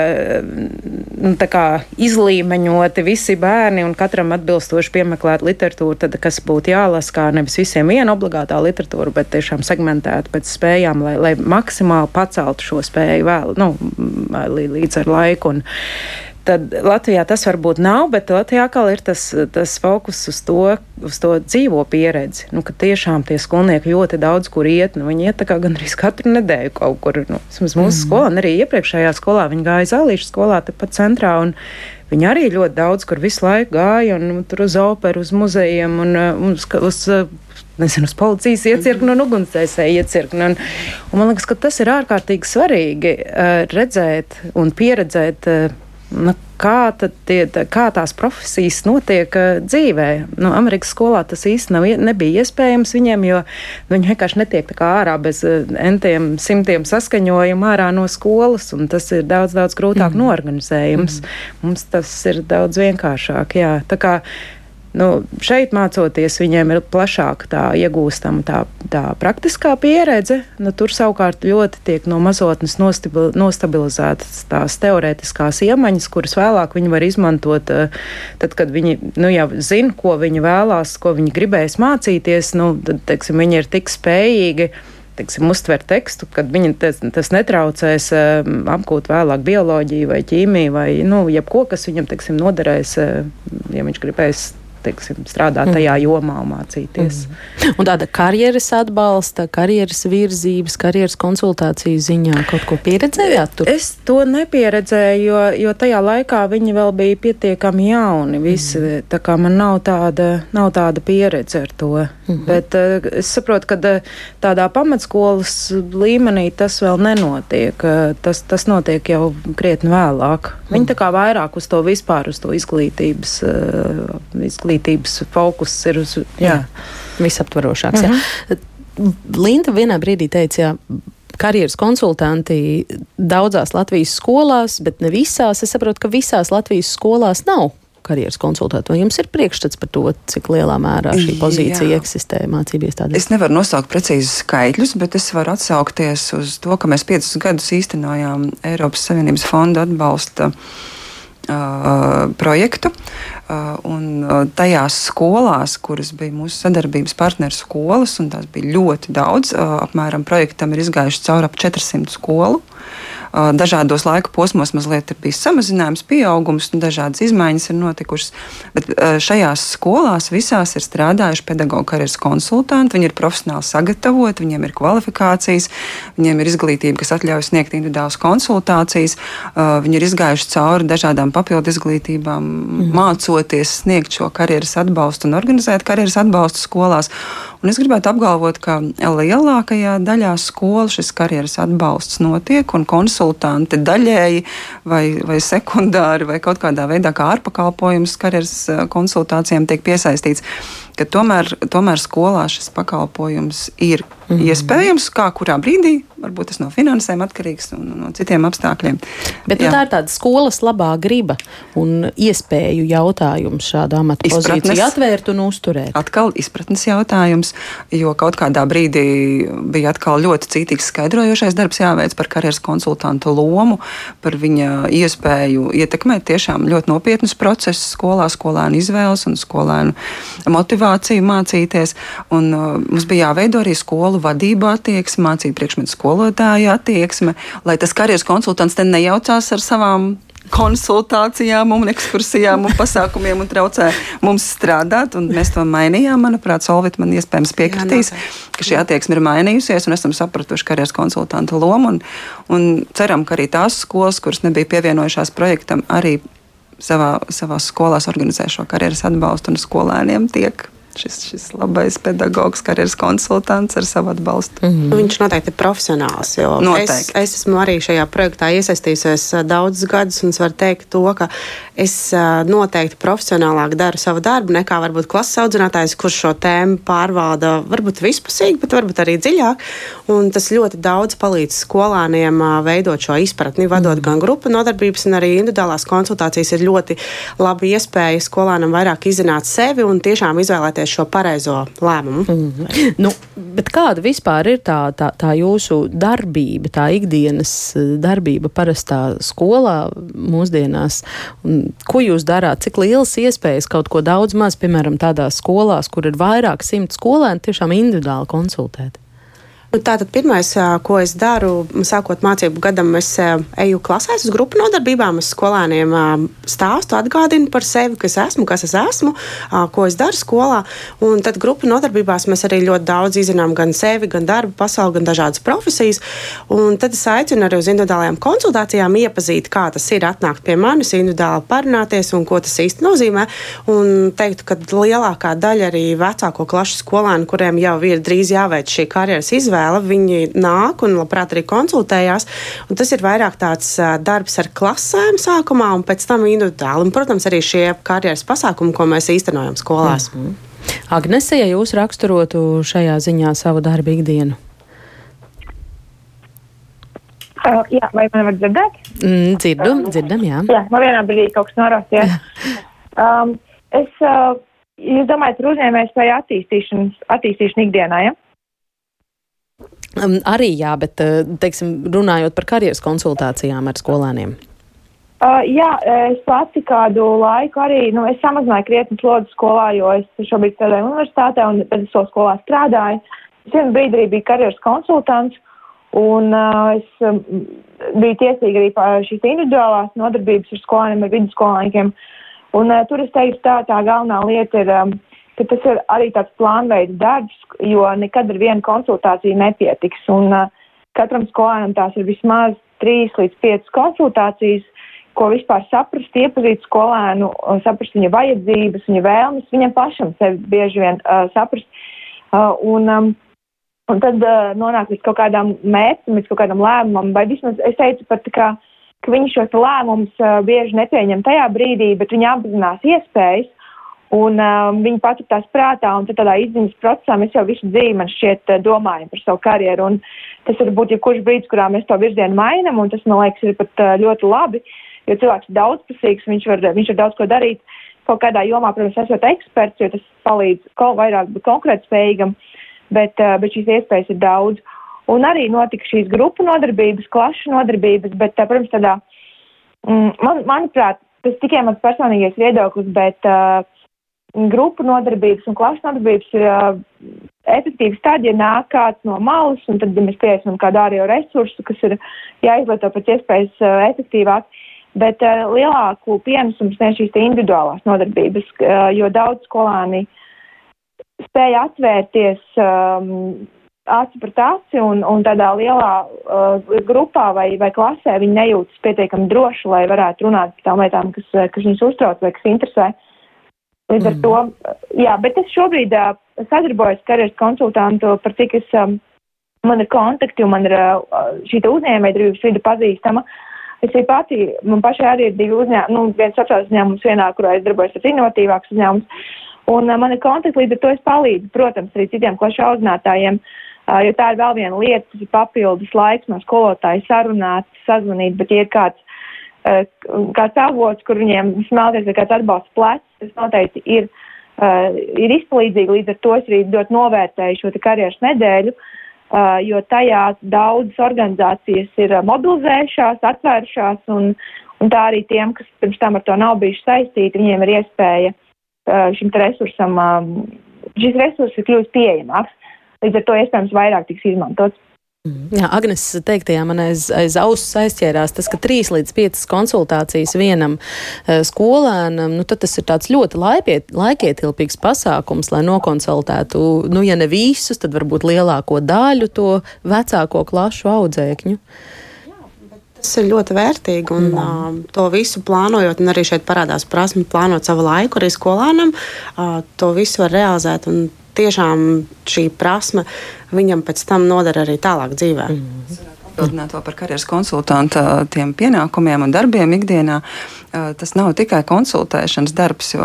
nu, izlīmeņoti visi bērni un katram atbilstoši piemeklēt literatūru, tad, kas būtu jālasa, kā nevis visiem viena obligātā literatūra, bet tiešām segmentēta pēc spējām, lai, lai maksimāli paceltu šo spēju vēl, nu, līdz ar laiku. Un, tad Latvijā tas varbūt nav, bet Latvijā atkal ir tas, tas fokus uz to, uz to dzīvo pieredzi. Nu, tiešām tie skolnieki ļoti daudz kur iet. Nu, viņi iet gandrīz katru nedēļu kaut kur. Nu, mūsu mm. skolā, un arī iepriekšējā skolā, viņi gāja Zālīšu skolā, tepat centrā. Viņi arī ļoti daudz kur visu laiku gāja, un nu, tur uz operu, uz muzejiem un uz, uz nezinu, uz policijas iecirkni un ugunsdzēsēju iecirkni. Un, un man liekas, ka tas ir ārkārtīgi svarīgi uh, redzēt un pieredzēt. Uh, Nu, kā, tie, kā tās profesijas notiek uh, dzīvē? Nu, Amerikas skolā tas īsti nav, nebija iespējams viņiem, jo viņi vienkārši netiek ārā bez uh, entiem simtiem saskaņojumu ārā no skolas, un tas ir daudz, daudz grūtāk mm. norganizējums. Mm. Mums tas ir daudz vienkāršāk. Jā. Tā kā Nu, šeit mācoties, viņiem ir plašāka tā iegūstama tā, tā praktiskā pieredze. Nu, tur savukārt ļoti tiek no mazotnes nostabil, nostabilizētas tās teorētiskās iemaņas, kuras vēlāk viņi var izmantot, eh, tad, kad viņi nu, jau zina, ko viņi vēlās, ko viņi gribēs mācīties. Nu, tad, teiksim, viņi ir tik spējīgi teiksim, uztvert tekstu, kad viņi tas, tas netraucēs um, apgūt vēlāk bioloģiju vai ķīmiju vai nu, jebko, kas viņam teiksim, noderēs, uh, ja viņš gribēs teiksim, strādāt tajā jomā un mācīties. Mm. Un tāda karjeras atbalsta, karjeras virzības, karjeras konsultāciju ziņā kaut ko pieredzējāt? Tur? Es to nepieredzēju, jo, jo tajā laikā viņi vēl bija pietiekami jauni. Visi, mm. Tā kā man nav tāda, nav tāda pieredze ar to. Mm -hmm. Bet uh, es saprotu, ka uh, tādā pamatskolas līmenī tas vēl nenotiek. Uh, tas, tas notiek jau krietni vēlāk. Mm. Viņi tā kā vairāk uz to vispār, uz to izglītības, uh, izglītības izglītības fokus ir uz jā. Jā, visaptvarošāks. Mm -hmm. Linda vienā brīdī teica, jā, karjeras konsultanti daudzās Latvijas skolās, bet ne visās. Es saprotu, ka visās Latvijas skolās nav karjeras konsultantu. Vai jums ir priekšstats par to, cik lielā mērā šī pozīcija Jā. eksistē mācību iestādēs? Es nevaru nosaukt precīzus skaitļus, bet es varu atsaukties uz to, ka mēs piecus gadus īstenojām Eiropas Savienības fonda atbalsta uh, projektu. Un tajās skolās, kuras bija mūsu sadarbības partneru skolas, un tās bija ļoti daudz, apmēram projektam ir izgājuši cauri ap 400 skolu. Dažādos laika posmos mazliet ir bijis samazinājums, pieaugums, un dažādas izmaiņas ir notikušas. Bet šajās skolās visās ir strādājuši pedagoģa karjeras konsultanti. Viņi ir profesionāli sagatavoti, viņiem ir kvalifikācijas, viņiem ir izglītība, kas atļauj sniegt individuālas konsultācijas. Viņi ir izgājuši cauri dažādām papildu izglītībām, mm. mācoties sniegt šo karjeras atbalstu un organizēt karjeras atbalstu skolās. Un es gribētu apgalvot, ka lielākajā daļā skolu šis karjeras atbalsts notiek un konsultanti daļēji vai, vai sekundāri vai kaut kādā veidā kā ārpakalpojums karjeras eh, konsultācijām tiek piesaistīts, tomēr, tomēr skolā šis pakalpojums ir Mm -hmm. Iespējams, kā kurā brīdī, varbūt tas no finansēm atkarīgs un no citiem apstākļiem. Bet nu, tā ir tāda skolas labā griba un iespēju jautājums šādu amatu pozīciju atvērt un uzturēt. Atkal izpratnes jautājums, jo kaut kādā brīdī bija atkal ļoti cītīgs skaidrojošais darbs jāveic par karjeras konsultantu lomu, par viņa iespēju ietekmēt tiešām ļoti nopietnus procesus skolā, skolēnu izvēles un skolēnu motivāciju mācīties. Un, uh, mums bija jāveido arī skolu skolu vadību attieksme, mācību priekšmetu skolotāju attieksme, lai tas karjeras konsultants te nejaucās ar savām konsultācijām, un ekskursijām un pasākumiem un traucē mums strādāt. Mēs to mainījām. Manuprāt, Solvit man iespējams piekritīs, Jā, ka šī attieksme ir mainījusies un esam sapratuši karjeras konsultanta lomu. Un, un ceram, ka arī tās skolas, kuras nebija pievienojušās projektam, arī savā, savā skolās organizē šo karjeras atbalstu un skolēniem tiek šis, šis labais pedagogs, karjeras konsultants ar savu atbalstu. Mm -hmm. Viņš noteikti ir profesionāls. Es, es esmu arī šajā projektā iesaistījusies daudzus gadus, un es varu teikt to, ka es noteikti profesionālāk daru savu darbu nekā varbūt klases audzinātājs, kurš šo tēmu pārvalda varbūt vispusīgi, bet varbūt arī dziļāk. Un tas ļoti daudz palīdz skolāniem veidot šo izpratni, vadot mm. gan grupu nodarbības, gan arī individuālās konsultācijas ir ļoti laba iespēja skolānam vairāk izzināt sevi un tiešām izvēlēties izvēlēties šo pareizo lēmumu. Mm -hmm. nu, kāda vispār ir tā, tā, tā jūsu darbība, tā ikdienas eh, darbība parastā skolā mūsdienās? Un ko jūs darāt? Cik lielas iespējas kaut ko daudz maz, piemēram, tādās skolās, kur ir vairāk simt skolēni, tiešām individuāli konsultēt? Nu, tātad pirmais, ko es daru, sākot mācību gadam, es eju klasēs uz grupu nodarbībām. Es skolēniem stāstu, atgādinu par sevi, kas esmu, kas es esmu, ko es daru skolā. Un tad grupu nodarbībās mēs arī ļoti daudz izzinām gan sevi, gan darbu pasauli, gan dažādas profesijas. Un tad es aicinu arī uz individuālajām konsultācijām iepazīt, kā tas ir atnākt pie manis, individuāli parunāties un ko tas īsti nozīmē. Un teiktu, ka lielākā daļa arī vecāko klašu skolēnu, kuriem jau ir drīz jāveic šī karjeras izvēle, izvēle. Viņi nāk un labprāt arī konsultējās. Un tas ir vairāk tāds darbs ar klasēm sākumā un pēc tam individuāli. Un, protams, arī šie karjeras pasākumi, ko mēs īstenojam skolās. Mm -hmm. Agnese, ja jūs raksturotu šajā ziņā savu darbu ikdienu? Uh, jā, vai man var dzirdēt? Mm, dzirdu, dzirdam, jā. Jā, man vienā brīdī kaut kas norāsties. (laughs) um, es, uh, jūs domājat par uzņēmēju spēju attīstīšanu, attīstīšanu ikdienā, ja? Um, arī jā, bet uh, teiksim, runājot par karjeras konsultācijām ar skolēniem. Uh, jā, es pati kādu laiku arī nu, samazināju krietni slodzi skolā, jo es šobrīd strādāju universitātē un pēc tam skolā strādāju. Es vienu brīdi arī biju karjeras konsultants un uh, es um, biju tiesīga arī par šīs individuālās nodarbības ar skolēniem, ar vidusskolniekiem. Un uh, tur es teiktu, tā, tā galvenā lieta ir. Um, ka tas ir arī tāds plānveida darbs, jo nekad ar vienu konsultāciju nepietiks. Un uh, katram skolēnam tās ir vismaz trīs līdz piecas konsultācijas, ko vispār saprast, iepazīt skolēnu, uh, saprast viņa vajadzības, viņa vēlmes, viņam pašam sevi bieži vien uh, saprast. Uh, un, um, un tad uh, nonāk līdz kaut kādām mērķiem, līdz kaut kādam lēmumam, vai vismaz es teicu pat kā, ka viņi šos lēmumus uh, bieži nepieņem tajā brīdī, bet viņi apzinās iespējas Un um, viņi patur tās prātā, un tādā izziņas procesā mēs jau visu dzīvi, man šķiet, uh, domājam par savu karjeru. Un tas var būt jebkurš brīdis, kurā mēs to virzienu mainam, un tas, man liekas, ir pat uh, ļoti labi, jo cilvēks ir daudzpusīgs, viņš var, viņš var daudz ko darīt. Kaut kādā jomā, protams, esot eksperts, jo tas palīdz kaut vairāk būt konkurētspējīgam, bet, uh, bet šīs iespējas ir daudz. Un arī notika šīs grupu nodarbības, klašu nodarbības, bet, uh, protams, tādā, mm, man, manuprāt, tas tikai mans personīgais viedoklis, bet uh, grupu nodarbības un klases nodarbības ir uh, efektīvas tad, ja nāk kāds no malas, un tad, ja mēs pieesim kādu ārējo resursu, kas ir jāizlieto pēc iespējas uh, efektīvāk. Bet uh, lielāku pienesumu sniedz šīs individuālās nodarbības, uh, jo daudz skolāni spēja atvērties um, aci pret aci, un, un tādā lielā uh, grupā vai, vai klasē viņi nejūtas pietiekami droši, lai varētu runāt par tām lietām, kas, kas viņus uztrauc vai kas interesē. Uh, Līdz ar to, jā, bet es šobrīd uh, sadarbojos karjeras konsultantu par cik es, um, man ir kontakti un man ir uh, šī uzņēmējdarbības vide pazīstama. Es arī pati, man pašai arī ir divi uzņēmumi, nu, viens sociāls uzņēmums vienā, kurā es darbojos ar inovatīvāks uzņēmums. Un uh, man ir kontakti, līdz ar to es palīdzu, protams, arī citiem klašu audzinātājiem jo tā ir vēl viena lieta, tas ir papildus laiks no skolotāja sarunāt, sazvanīt, bet ir kāds, kāds avots, kur viņiem smelties kāds atbalsts plecs, tas noteikti ir, ir izpalīdzīgi, līdz ar to es arī ļoti novērtēju šo karjeras nedēļu, jo tajā daudzas organizācijas ir mobilizējušās, atvērušās, un, un tā arī tiem, kas pirms tam ar to nav bijuši saistīti, viņiem ir iespēja šim resursam, šis resurs ir kļūst pieejamāks. Līdz ar to iespējams vairāk tiks izmantots. Mm. Jā, Agnes teiktajā man aiz, aiz auss aizķērās tas, ka trīs līdz piecas konsultācijas vienam uh, skolēnam, nu tad tas ir tāds ļoti laipiet, laikietilpīgs pasākums, lai nokonsultētu, nu ja ne visus, tad varbūt lielāko daļu to vecāko klašu audzēkņu. Tas ir ļoti vērtīgi, un mm. uh, to visu plānojot, un arī šeit parādās prasme plānot savu laiku arī skolēnam. Uh, to visu var realizēt, un tiešām šī prasme viņam pēc tam noder arī tālāk dzīvē. Mm. Atgādināt vēl par karjeras konsultanta tiem pienākumiem un darbiem ikdienā. Tas nav tikai konsultēšanas darbs, jo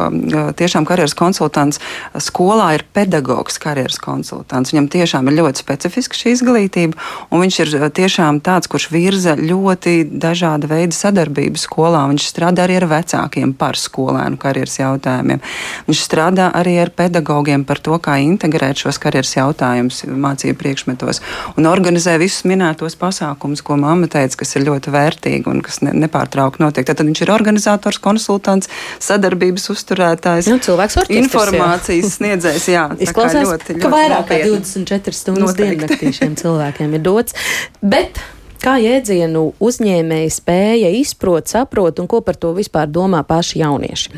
tiešām karjeras konsultants skolā ir pedagogs karjeras konsultants. Viņam tiešām ir ļoti specifiska šī izglītība, un viņš ir tiešām tāds, kurš virza ļoti dažāda veida sadarbību skolā. Viņš strādā arī ar vecākiem par skolēnu karjeras jautājumiem. Viņš strādā arī ar pedagogiem par to, kā integrēt šos karjeras jautājumus mācību priekšmetos un organizē visus minētos pasākumus pasākums, ko mamma teica, kas ir ļoti vērtīgi un kas ne, nepārtraukti notiek. Tad viņš ir organizators, konsultants, sadarbības uzturētājs, nu, cilvēks orķestris, informācijas sniedzējs. Jā, Izklausās, ļoti, ļoti ka vairāk kā 24 stundas diennaktī šiem cilvēkiem ir dots. Bet Kā jēdzienu uzņēmēji spēja izprot, saprot un ko par to vispār domā paši jaunieši?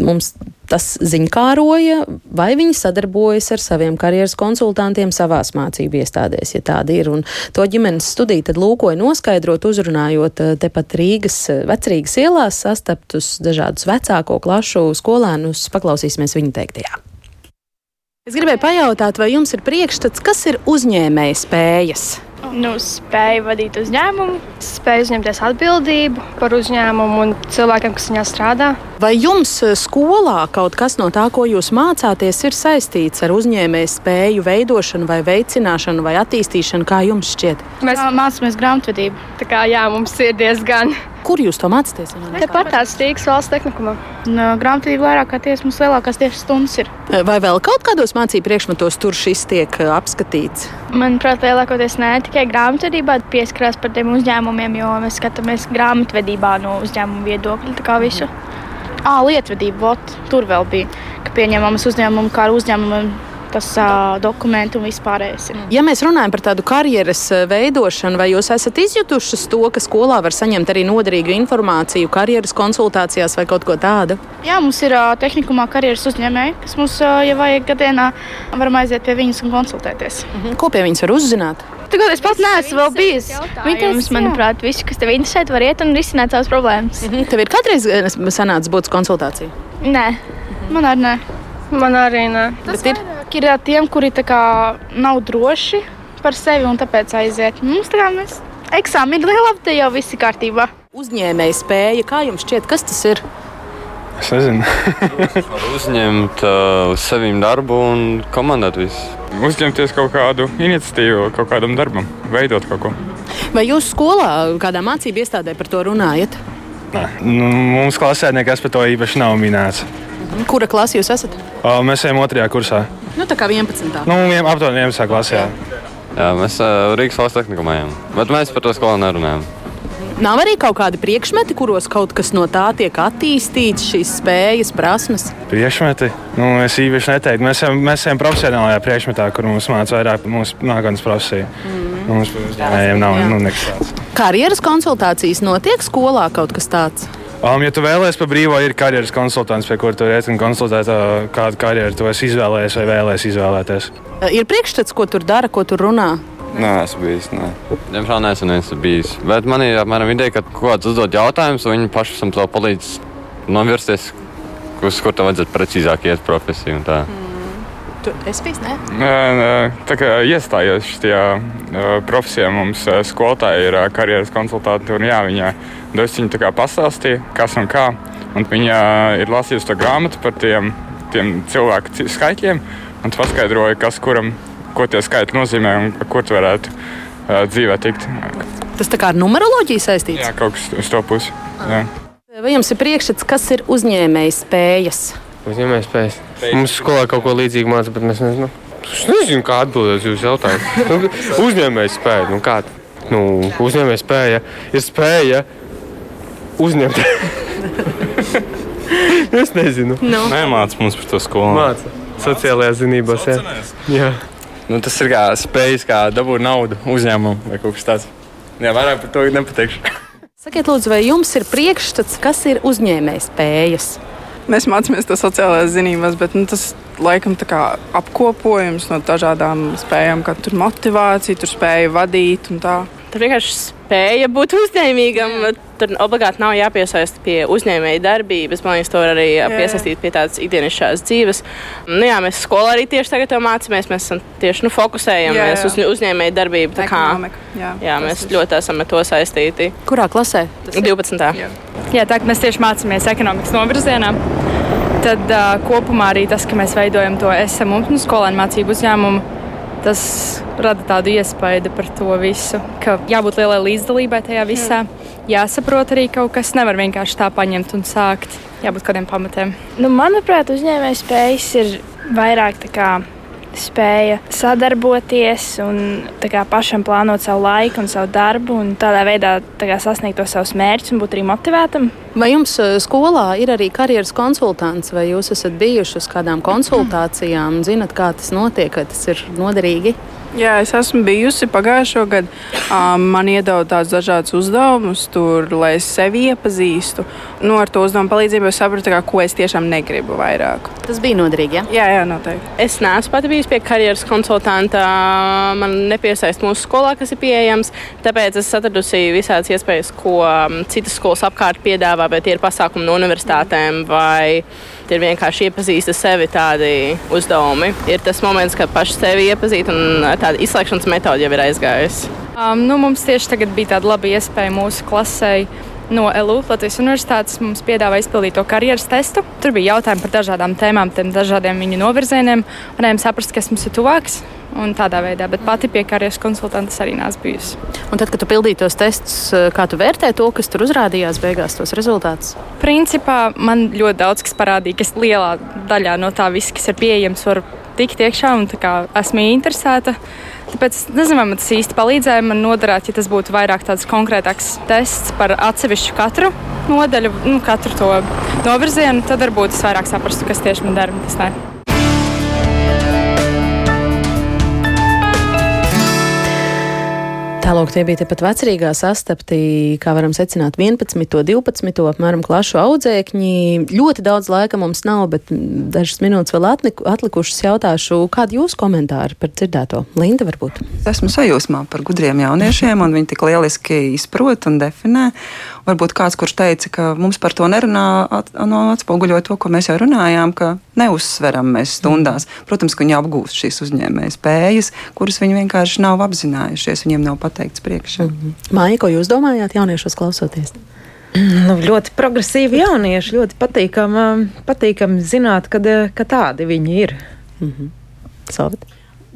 Mums tas ziņkāroja, vai viņi sadarbojas ar saviem karjeras konsultantiem savās mācību iestādēs, ja tāda ir. Un to ģimenes studiju tad lūkoja noskaidrot, uzrunājot eh, tepat Rīgas, eh, vecrīgas ielās sastaptus dažādus vecāko klašu skolēnus. Paklausīsimies viņu teiktajā. Es gribēju pajautāt, vai jums ir priekšstats, kas ir uzņēmēja spējas? Nu, spēju vadīt uzņēmumu, spēju uzņemties atbildību par uzņēmumu un cilvēkiem, kas viņā strādā. Vai jums eh, skolā kaut kas no tā, ko jūs mācāties, ir saistīts ar uzņēmēju spēju veidošanu, vai veicināšanu, vai attīstīšanu, kā jums šķiet? Mēs mācāmies grāmatvedību. Tā kā jā, mums ir diezgan Kur jūs to mācāties? Tepat tās Rīgas valsts tehnikumā. No, grāmatvedība vairāk kā tiesa mums lielākās tiesas stundas ir. Vai vēl kaut kādos mācību priekšmetos tur šis tiek apskatīts? Manuprāt, lielākoties ne tikai grāmatvedībā pieskarās par tiem uzņēmumiem, jo mēs skatāmies grāmatvedībā no uzņēmuma viedokļa. Tā kā visu. À, lietvedība, vot, tur vēl bija, ka pieņemamas uzņēmumu kā uzņēmumu tas uh, dokumenti un vispārējais. Ja mēs runājam par tādu karjeras veidošanu, vai jūs esat izjutušas to, ka skolā var saņemt arī noderīgu informāciju karjeras konsultācijās vai kaut ko tādu? Jā, mums ir uh, tehnikumā karjeras uzņēmēji, kas mums, uh, ja vajag gadienā, varam aiziet pie viņas un konsultēties. Mhm. Ko pie viņas var uzzināt? Tagad es pats neesmu vēl bijis. Viņus, manuprāt, visi, kas tev interesē, var iet un risināt savas problēmas. Mhm. Tev ir kādreiz sanācis būt konsultācija? Nē, man arī nē. Man arī nē. Tas ir ir tiem, kuri kā, nav droši par sevi un tāpēc aiziet. Mums tā kā mēs eksāmeni ir labi, te jau viss ir kārtībā. Uzņēmēji spēja, kā jums šķiet, kas tas ir? Es nezinu. uzņemt uh, uz sevi darbu un komandēt visu. Uzņemties kaut kādu iniciatīvu, kaut kādam darbam, veidot kaut ko. Vai jūs skolā, kādā mācību iestādē par to runājat? Nē, nu, mums klasē nekas par to īpaši nav minēts. Kura klase jūs esat? O, mēs ejam otrajā kursā. Nu, tā kā 11. Nu, aptuveni 11. klasē. Jā, jā mēs uh, Rīgas valsts tehnikumā ejam, bet mēs par to skolā nerunājam. Nav arī kaut kādi priekšmeti, kuros kaut kas no tā tiek attīstīts, šīs spējas, prasmes. Priekšmeti? Nu, es īpaši neteiktu. Mēs esam, mēs esam profesionālajā priekšmetā, kur mums mācīja vairāk mūsu nākotnes profesiju. Mm. Mums uzņēmējiem nav nu, nekas tāds. Karjeras konsultācijas notiek skolā kaut kas tāds? Um, ja tu vēlēsies par brīvo, ir karjeras konsultants, pie kura tu iet un konsultēt, uh, kādu karjeru tu esi izvēlējies vai vēlēsies izvēlēties. Uh, ir priekšstats, ko tur dara, ko tur runā. Nē, esmu bijis. Nē. Diemžēl neesmu neviens bijis. Bet man ir apmēram ideja, ka kaut kāds uzdod jautājumus, un viņi paši tam palīdz novirsties, uz kur tev vajadzētu precīzāk iet profesiju. Tu esi bijis? Nē? Nē, tā kā iestājos šajā profesijā, mums skolotāja ir karjeras konsultanti. Un, jā, viņa viņa pastāstīja, kas un kā. Un viņa ir lasījusi to grāmatu par tiem, tiem cilvēku skaitļiem un paskaidroja, kas kuram ko tie skaitļi nozīmē un kur tu varētu uh, dzīvē tikt. Tas tā kā ar numeroloģiju saistīts? Jā, kaut kas uz to pusi. Jā. Vai jums ir priekšstats, kas ir uzņēmējs spējas? Uzņēmējs spējas. Mums skolā kaut ko līdzīgu mācīja, bet mēs nezinām. Es nezinu, kā atbildēt uz jūsu jautājumu. Nu, uzņēmējs spēja. Nu, kā? Nu, uzņēmējs spēja ir spēja uzņemt. (laughs) es nezinu. Nu. Nemācās mums par to skolu. Māca. Sociālajās zinībās. Jā. jā. Nu, tas ir kā spējas, kā dabūt naudu uzņēmumam vai kaut kas tāds. Jā, vairāk par to nepateikšu. (laughs) Sakiet, lūdzu, vai jums ir priekšstats, kas ir uzņēmējs spējas? Mēs mācāmies to sociālajās zinībās, bet nu, tas laikam tā kā apkopojums no dažādām spējām, kā tur motivācija, tur spēja vadīt un tā. Tur vienkārši spēja būt uzņēmīgam. Tur obligāti nav jāpiesaist pie uzņēmēja darbības. Man liekas, to var arī jā. piesaistīt pie tādas ikdienišķās dzīves. Nu, jā, mēs skolā arī tieši tagad to mācāmies. Mēs esam tieši nu, fokusējamies uz uzņēmēja darbību. Kā, jā, jā, mēs ļoti esam ar to saistīti. Kurā klasē? 12. Jā. jā, tā kā mēs tieši mācāmies ekonomikas novirzienā. Tad uh, kopumā arī tas, ka mēs veidojam to esam un skolēnu mācību uzņēmumu tas rada tādu iespaidu par to visu, ka jābūt lielai līdzdalībai tajā visā. Jāsaprot arī kaut kas, nevar vienkārši tā paņemt un sākt. Jābūt kādiem pamatiem. Nu, manuprāt, uzņēmējas spējas ir vairāk tā kā spēja sadarboties un kā, pašam plānot savu laiku un savu darbu, un tādā veidā kā, sasniegt tos savus mērķus un būt arī motivētam. Vai jums eh, skolā ir arī karjeras konsultants, vai jūs esat bijuši uz kādām konsultācijām, zinat, kā tas notiek, vai tas ir noderīgi? Jā, es esmu bijusi pagājušo gadu. Um, man iedod tādus dažādus uzdevumus, tur, lai es sevi iepazīstu. Nu, ar to uzdevumu palīdzību es sapratu, kā, ko es tiešām negribu vairāk. Tas bija noderīgi. Ja? Jā, jā, noteikti. Es neesmu pati bijusi pie karjeras konsultanta. Man nepiesaist mūsu skolā, kas ir pieejams. Tāpēc es atradusi visādas iespējas, ko citas skolas apkārt piedāvā, bet tie ir pasākumi no universitātēm vai ir vienkārši iepazīst sevi tādi uzdevumi. Ir tas moments, kad paši sevi iepazīt un tāda izslēgšanas metode jau ir aizgājusi. Um, nu, mums tieši tagad bija tāda laba iespēja mūsu klasē. No LU Latvijas Universitātes mums piedāvāja izpildīt to karjeras testu. Tur bija jautājumi par dažādām tēmām, tiem dažādiem viņu novirzieniem. Varējām saprast, kas mums ir tuvāks un tādā veidā, bet pati pie karjeras konsultantes arī nāc bijusi. Un tad, kad tu pildīji tos testus, kā tu vērtē to, kas tur uzrādījās beigās, tos rezultātus? Principā man ļoti daudz kas parādīja, kas lielā daļā no tā viss, kas ir pieejams, var tikt iekšā un esmu interesēta. Tāpēc nezinu, vai man tas īsti palīdzēja. Man noderētu, ja tas būtu vairāk tāds konkrētāks tests par atsevišķu katru nodaļu, nu, katru to novirzienu. Tad varbūt es vairāk saprastu, kas tieši man dara un kas ne. Tālāk tie bija tepat vecrīgā sastapti, kā varam secināt, 11, 12, apmēram klašu audzēkņi. Ļoti daudz laika mums nav, bet dažas minūtes vēl atlikušas jautāšu, kādi jūsu komentāri par dzirdēto? Linda, varbūt? Esmu sajūsmā par gudriem jauniešiem, un viņi tik lieliski izprot un definē. Varbūt kāds, kurš teica, ka mums par to nerunā, at, no, atspoguļo to, ko mēs jau runājām, ka neuzsveram mēs stundās. Protams, ka viņi apgūst šīs uzņēmējas spējas, kuras viņi vienkārši nav apzinājušies, viņiem nav pateikts priekšā. Mm -hmm. Māja, ko jūs domājāt jauniešos klausoties? Nu, ļoti progresīvi jaunieši, ļoti patīkami patīkam zināt, kad, ka tādi viņi ir. Mm -hmm. Savit.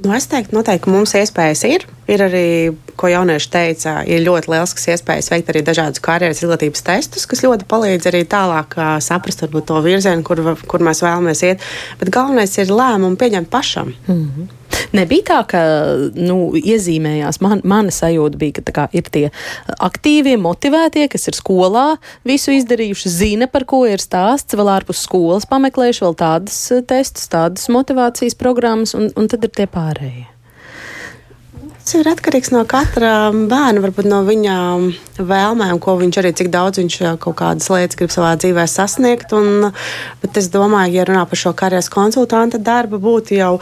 Nu, es teiktu, noteikti, ka mums iespējas ir. Ir arī, ko jaunieši teica, ir ļoti liels iespējas veikt arī dažādus karjeras izglītības testus, kas ļoti palīdz arī tālāk uh, saprast varbūt, to virzienu, kur, kur mēs vēlamies iet. Bet galvenais ir lēmumu pieņemt pašam. Mm -hmm. Nebija tā, ka nu, iezīmējās. Man, mana sajūta bija, ka kā, ir tie aktīvie, motivētie, kas ir skolā, visu izdarījuši, zina, par ko ir stāsts, vēl ārpus skolas pameklējuši vēl tādas testus, tādas motivācijas programmas, un, un tad ir tie pārējie. Tas ir atkarīgs no katra bērna, varbūt no viņa vēlmēm, ko viņš arī cik daudz viņš kaut kādas lietas grib savā dzīvē sasniegt. Un, bet es domāju, ja runā par šo karjeras konsultanta darbu, būtu jau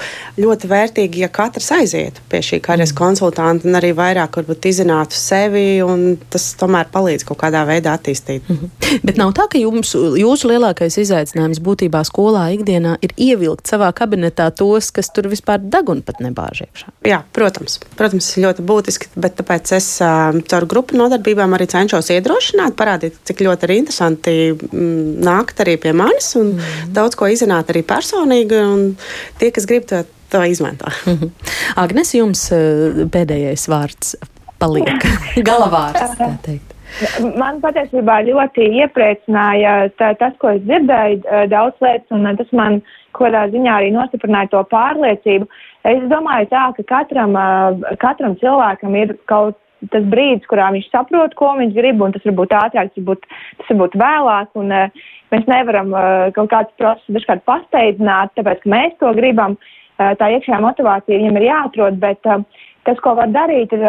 ļoti vērtīgi, ja katrs aizietu pie šī karjeras mm. konsultanta un arī vairāk varbūt izzinātu sevi, un tas tomēr palīdz kaut kādā veidā attīstīt. Mm -hmm. Bet nav tā, ka jums, jūsu lielākais izaicinājums būtībā skolā ikdienā ir ievilkt savā kabinetā tos, kas tur vispār deg un pat nebāž iekšā. Jā, protams. protams protams, ļoti būtiski, bet tāpēc es caur grupu nodarbībām arī cenšos iedrošināt, parādīt, cik ļoti ir interesanti nākt arī pie manis un mm. daudz ko izzināt arī personīgi. Un tie, kas grib to to izmanto. Agnes, jums pēdējais vārds paliek (laughs) galavārds, tā teikt. Man patiesībā ļoti iepriecināja tā, tas, ko es dzirdēju, daudz lietas, un tas man kādā ziņā arī nostiprināja to pārliecību. Es domāju tā, ka katram, katram cilvēkam ir kaut tas brīdis, kurā viņš saprot, ko viņš grib, un tas var būt ātrāk, tas var būt, tas var būt vēlāk, un mēs nevaram kaut kāds process dažkārt pasteidzināt, tāpēc, ka mēs to gribam, tā iekšējā motivācija viņam ir jāatrod, bet tas, ko var darīt, ir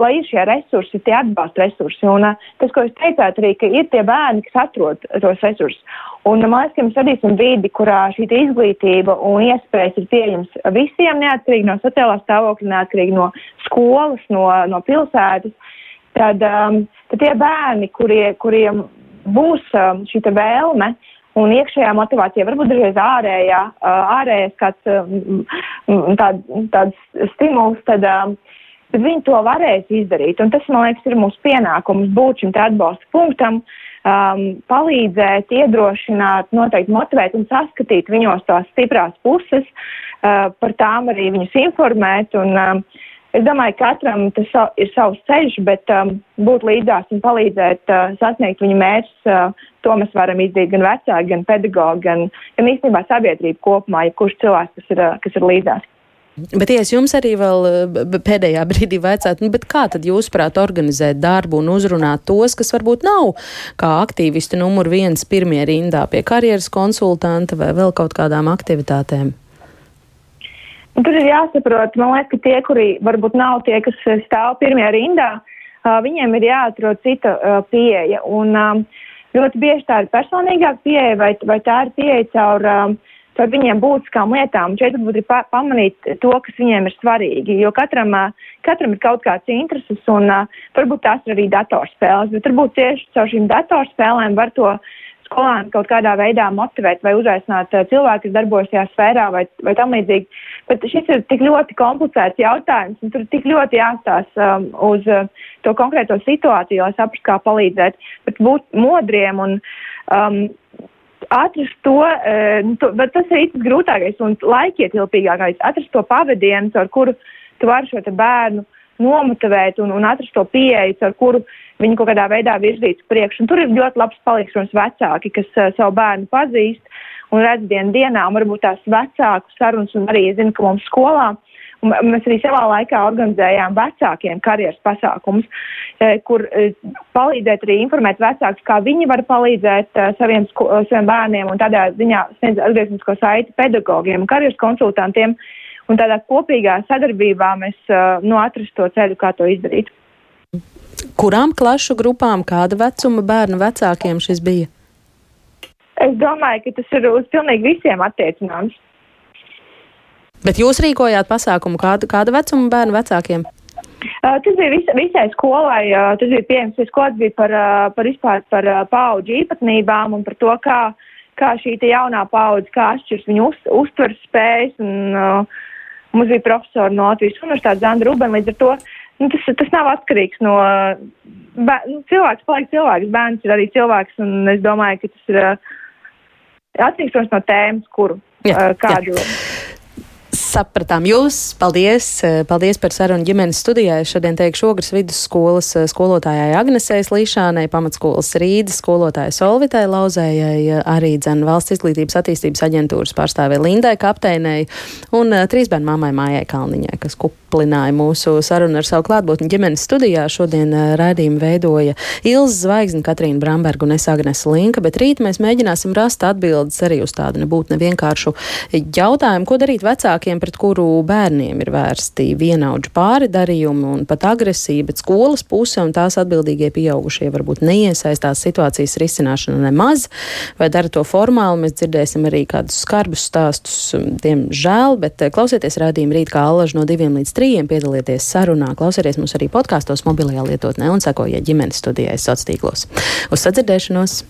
lai ir šie resursi, tie atbalsta resursi. Un tas, ko jūs teicāt, arī, ka ir tie bērni, kas atrod tos resursus. Un mēs radīsim vidi, kurā šī izglītība un iespējas ir pieejams visiem, neatkarīgi no sociālā stāvokļa, neatkarīgi no skolas, no, no pilsētas. Tad, um, tad tie bērni, kurie, kuriem būs um, šī vēlme, un iekšējā motivācija, varbūt dažreiz ārējā, uh, ārējais kāds um, tād, tāds stimuls, tad um, tad viņi to varēs izdarīt. Un tas, man liekas, ir mūsu pienākums būt šim atbalsta punktam, um, palīdzēt, iedrošināt, noteikti motivēt un saskatīt viņos tās stiprās puses, uh, par tām arī viņus informēt. Un, um, es domāju, ka katram tas ir savs ceļš, bet um, būt līdzās un palīdzēt uh, sasniegt viņa mērķus, uh, to mēs varam izdarīt gan vecāki, gan pedagogi, gan, gan īstenībā sabiedrība kopumā, ja kurš cilvēks, kas ir, uh, kas ir līdzās. Bet, ja es jums arī vēl pēdējā (laughs) brīdī vaicātu, nu, kā tad jūs prāt organizēt darbu un uzrunāt tos, kas varbūt nav kā aktīvisti numur viens pirmie rindā pie karjeras konsultanta vai vēl kaut kādām aktivitātēm? Tur ir jāsaprot, man liekas, ka tie, kuri varbūt nav tie, kas stāv pirmajā rindā, viņiem ir jāatrod cita pieeja. Un ļoti bieži tā ir personīgāka pieeja vai, vai tā ir pieeja caur par viņiem būtiskām lietām. Šeit pa pamanīt to, kas viņiem ir svarīgi, jo katram, katram ir kaut kāds intereses un varbūt tās ir arī datorspēles, bet varbūt tieši caur šīm datorspēlēm var to skolēnu kaut kādā veidā motivēt vai uzaicināt cilvēku, kas darbojas šajā sfērā vai, vai tam līdzīgi. Bet šis ir tik ļoti komplicēts jautājums, un tur tik ļoti jāstās um, uz uh, to konkrēto situāciju, lai saprastu, kā palīdzēt. Bet būt modriem un um, atrast to, uh, to bet tas ir grūtākais un laikietilpīgākais, atrast to pavadienu, ar kuru tu vari šo bērnu nomotivēt un, un atrast to pieeju, ar kuru viņu kaut kādā veidā virzīt uz priekšu. Tur ir ļoti labs palīgs vecāki, kas uh, savu bērnu pazīst un redz dienu dienā, un varbūt tās vecāku sarunas, un arī zina, ka mums skolā uh, mēs arī savā laikā organizējām vecākiem karjeras pasākumus, e, kur e, palīdzēt arī informēt vecākus, kā viņi var palīdzēt e, saviem, saviem bērniem un tādā ziņā sniedz atgrieznisko saiti pedagogiem un karjeras konsultantiem. Un tādā kopīgā sadarbībā mēs nu, atrast to ceļu, kā to izdarīt. Kurām klašu grupām, kāda vecuma bērnu vecākiem šis bija? Es domāju, ka tas ir uz pilnīgi visiem attiecināms. Bet jūs rīkojāt pasākumu kādu, kādu vecumu bērnu vecākiem? Uh, tas bija vis, visai skolai, uh, tas bija pieejams, ja skolas bija par, uh, par vispār par uh, paudžu īpatnībām un par to, kā, kā šī jaunā paudze, kā atšķirs viņu uz, uztveres spējas. Un, uh, mums bija profesori no Latvijas Universitātes, Zanda Ruben, līdz ar to nu, tas, tas nav atkarīgs no. Bē, nu, cilvēks paliek cilvēks, bērns ir arī cilvēks, un es domāju, ka tas ir uh, atkarīgs no tēmas, kuru jā, uh, kādu. Jā sapratām jūs. Paldies, eh, paldies par sarunu ģimenes studijā. Šodien teikšu Ogres vidusskolas eh, skolotājai Agnesei Līšānai, pamatskolas Rīdas skolotājai Solvitai Lauzējai, eh, arī dzen valsts izglītības attīstības aģentūras pārstāvē Lindai Kapteinei un trīs bērnu mammai Mājai Kalniņai, kas kuplināja mūsu sarunu ar savu klātbūtni ģimenes studijā. Šodien raidījumu veidoja Ilza Zvaigzne, Katrīna Bramberga un es Agnes Linka, bet rīt mēs mēģināsim rast atbildes arī uz tādu nebūtu nevienkāršu jautājumu, ko darīt vecākiem pret kuru bērniem ir vērsti vienaudžu pāridarījumi un pat agresija, bet skolas puse un tās atbildīgie pieaugušie varbūt neiesaistās situācijas risināšanu nemaz, vai dara to formāli. Mēs dzirdēsim arī kādus skarbus stāstus, diemžēl, bet eh, klausieties rādījumu rīt kā allaž no diviem līdz trījiem, piedalieties sarunā, klausieties mūs arī podkāstos mobilajā lietotnē un sekojiet ģimenes studijai sociālos tīklos. Uz sadzirdēšanos!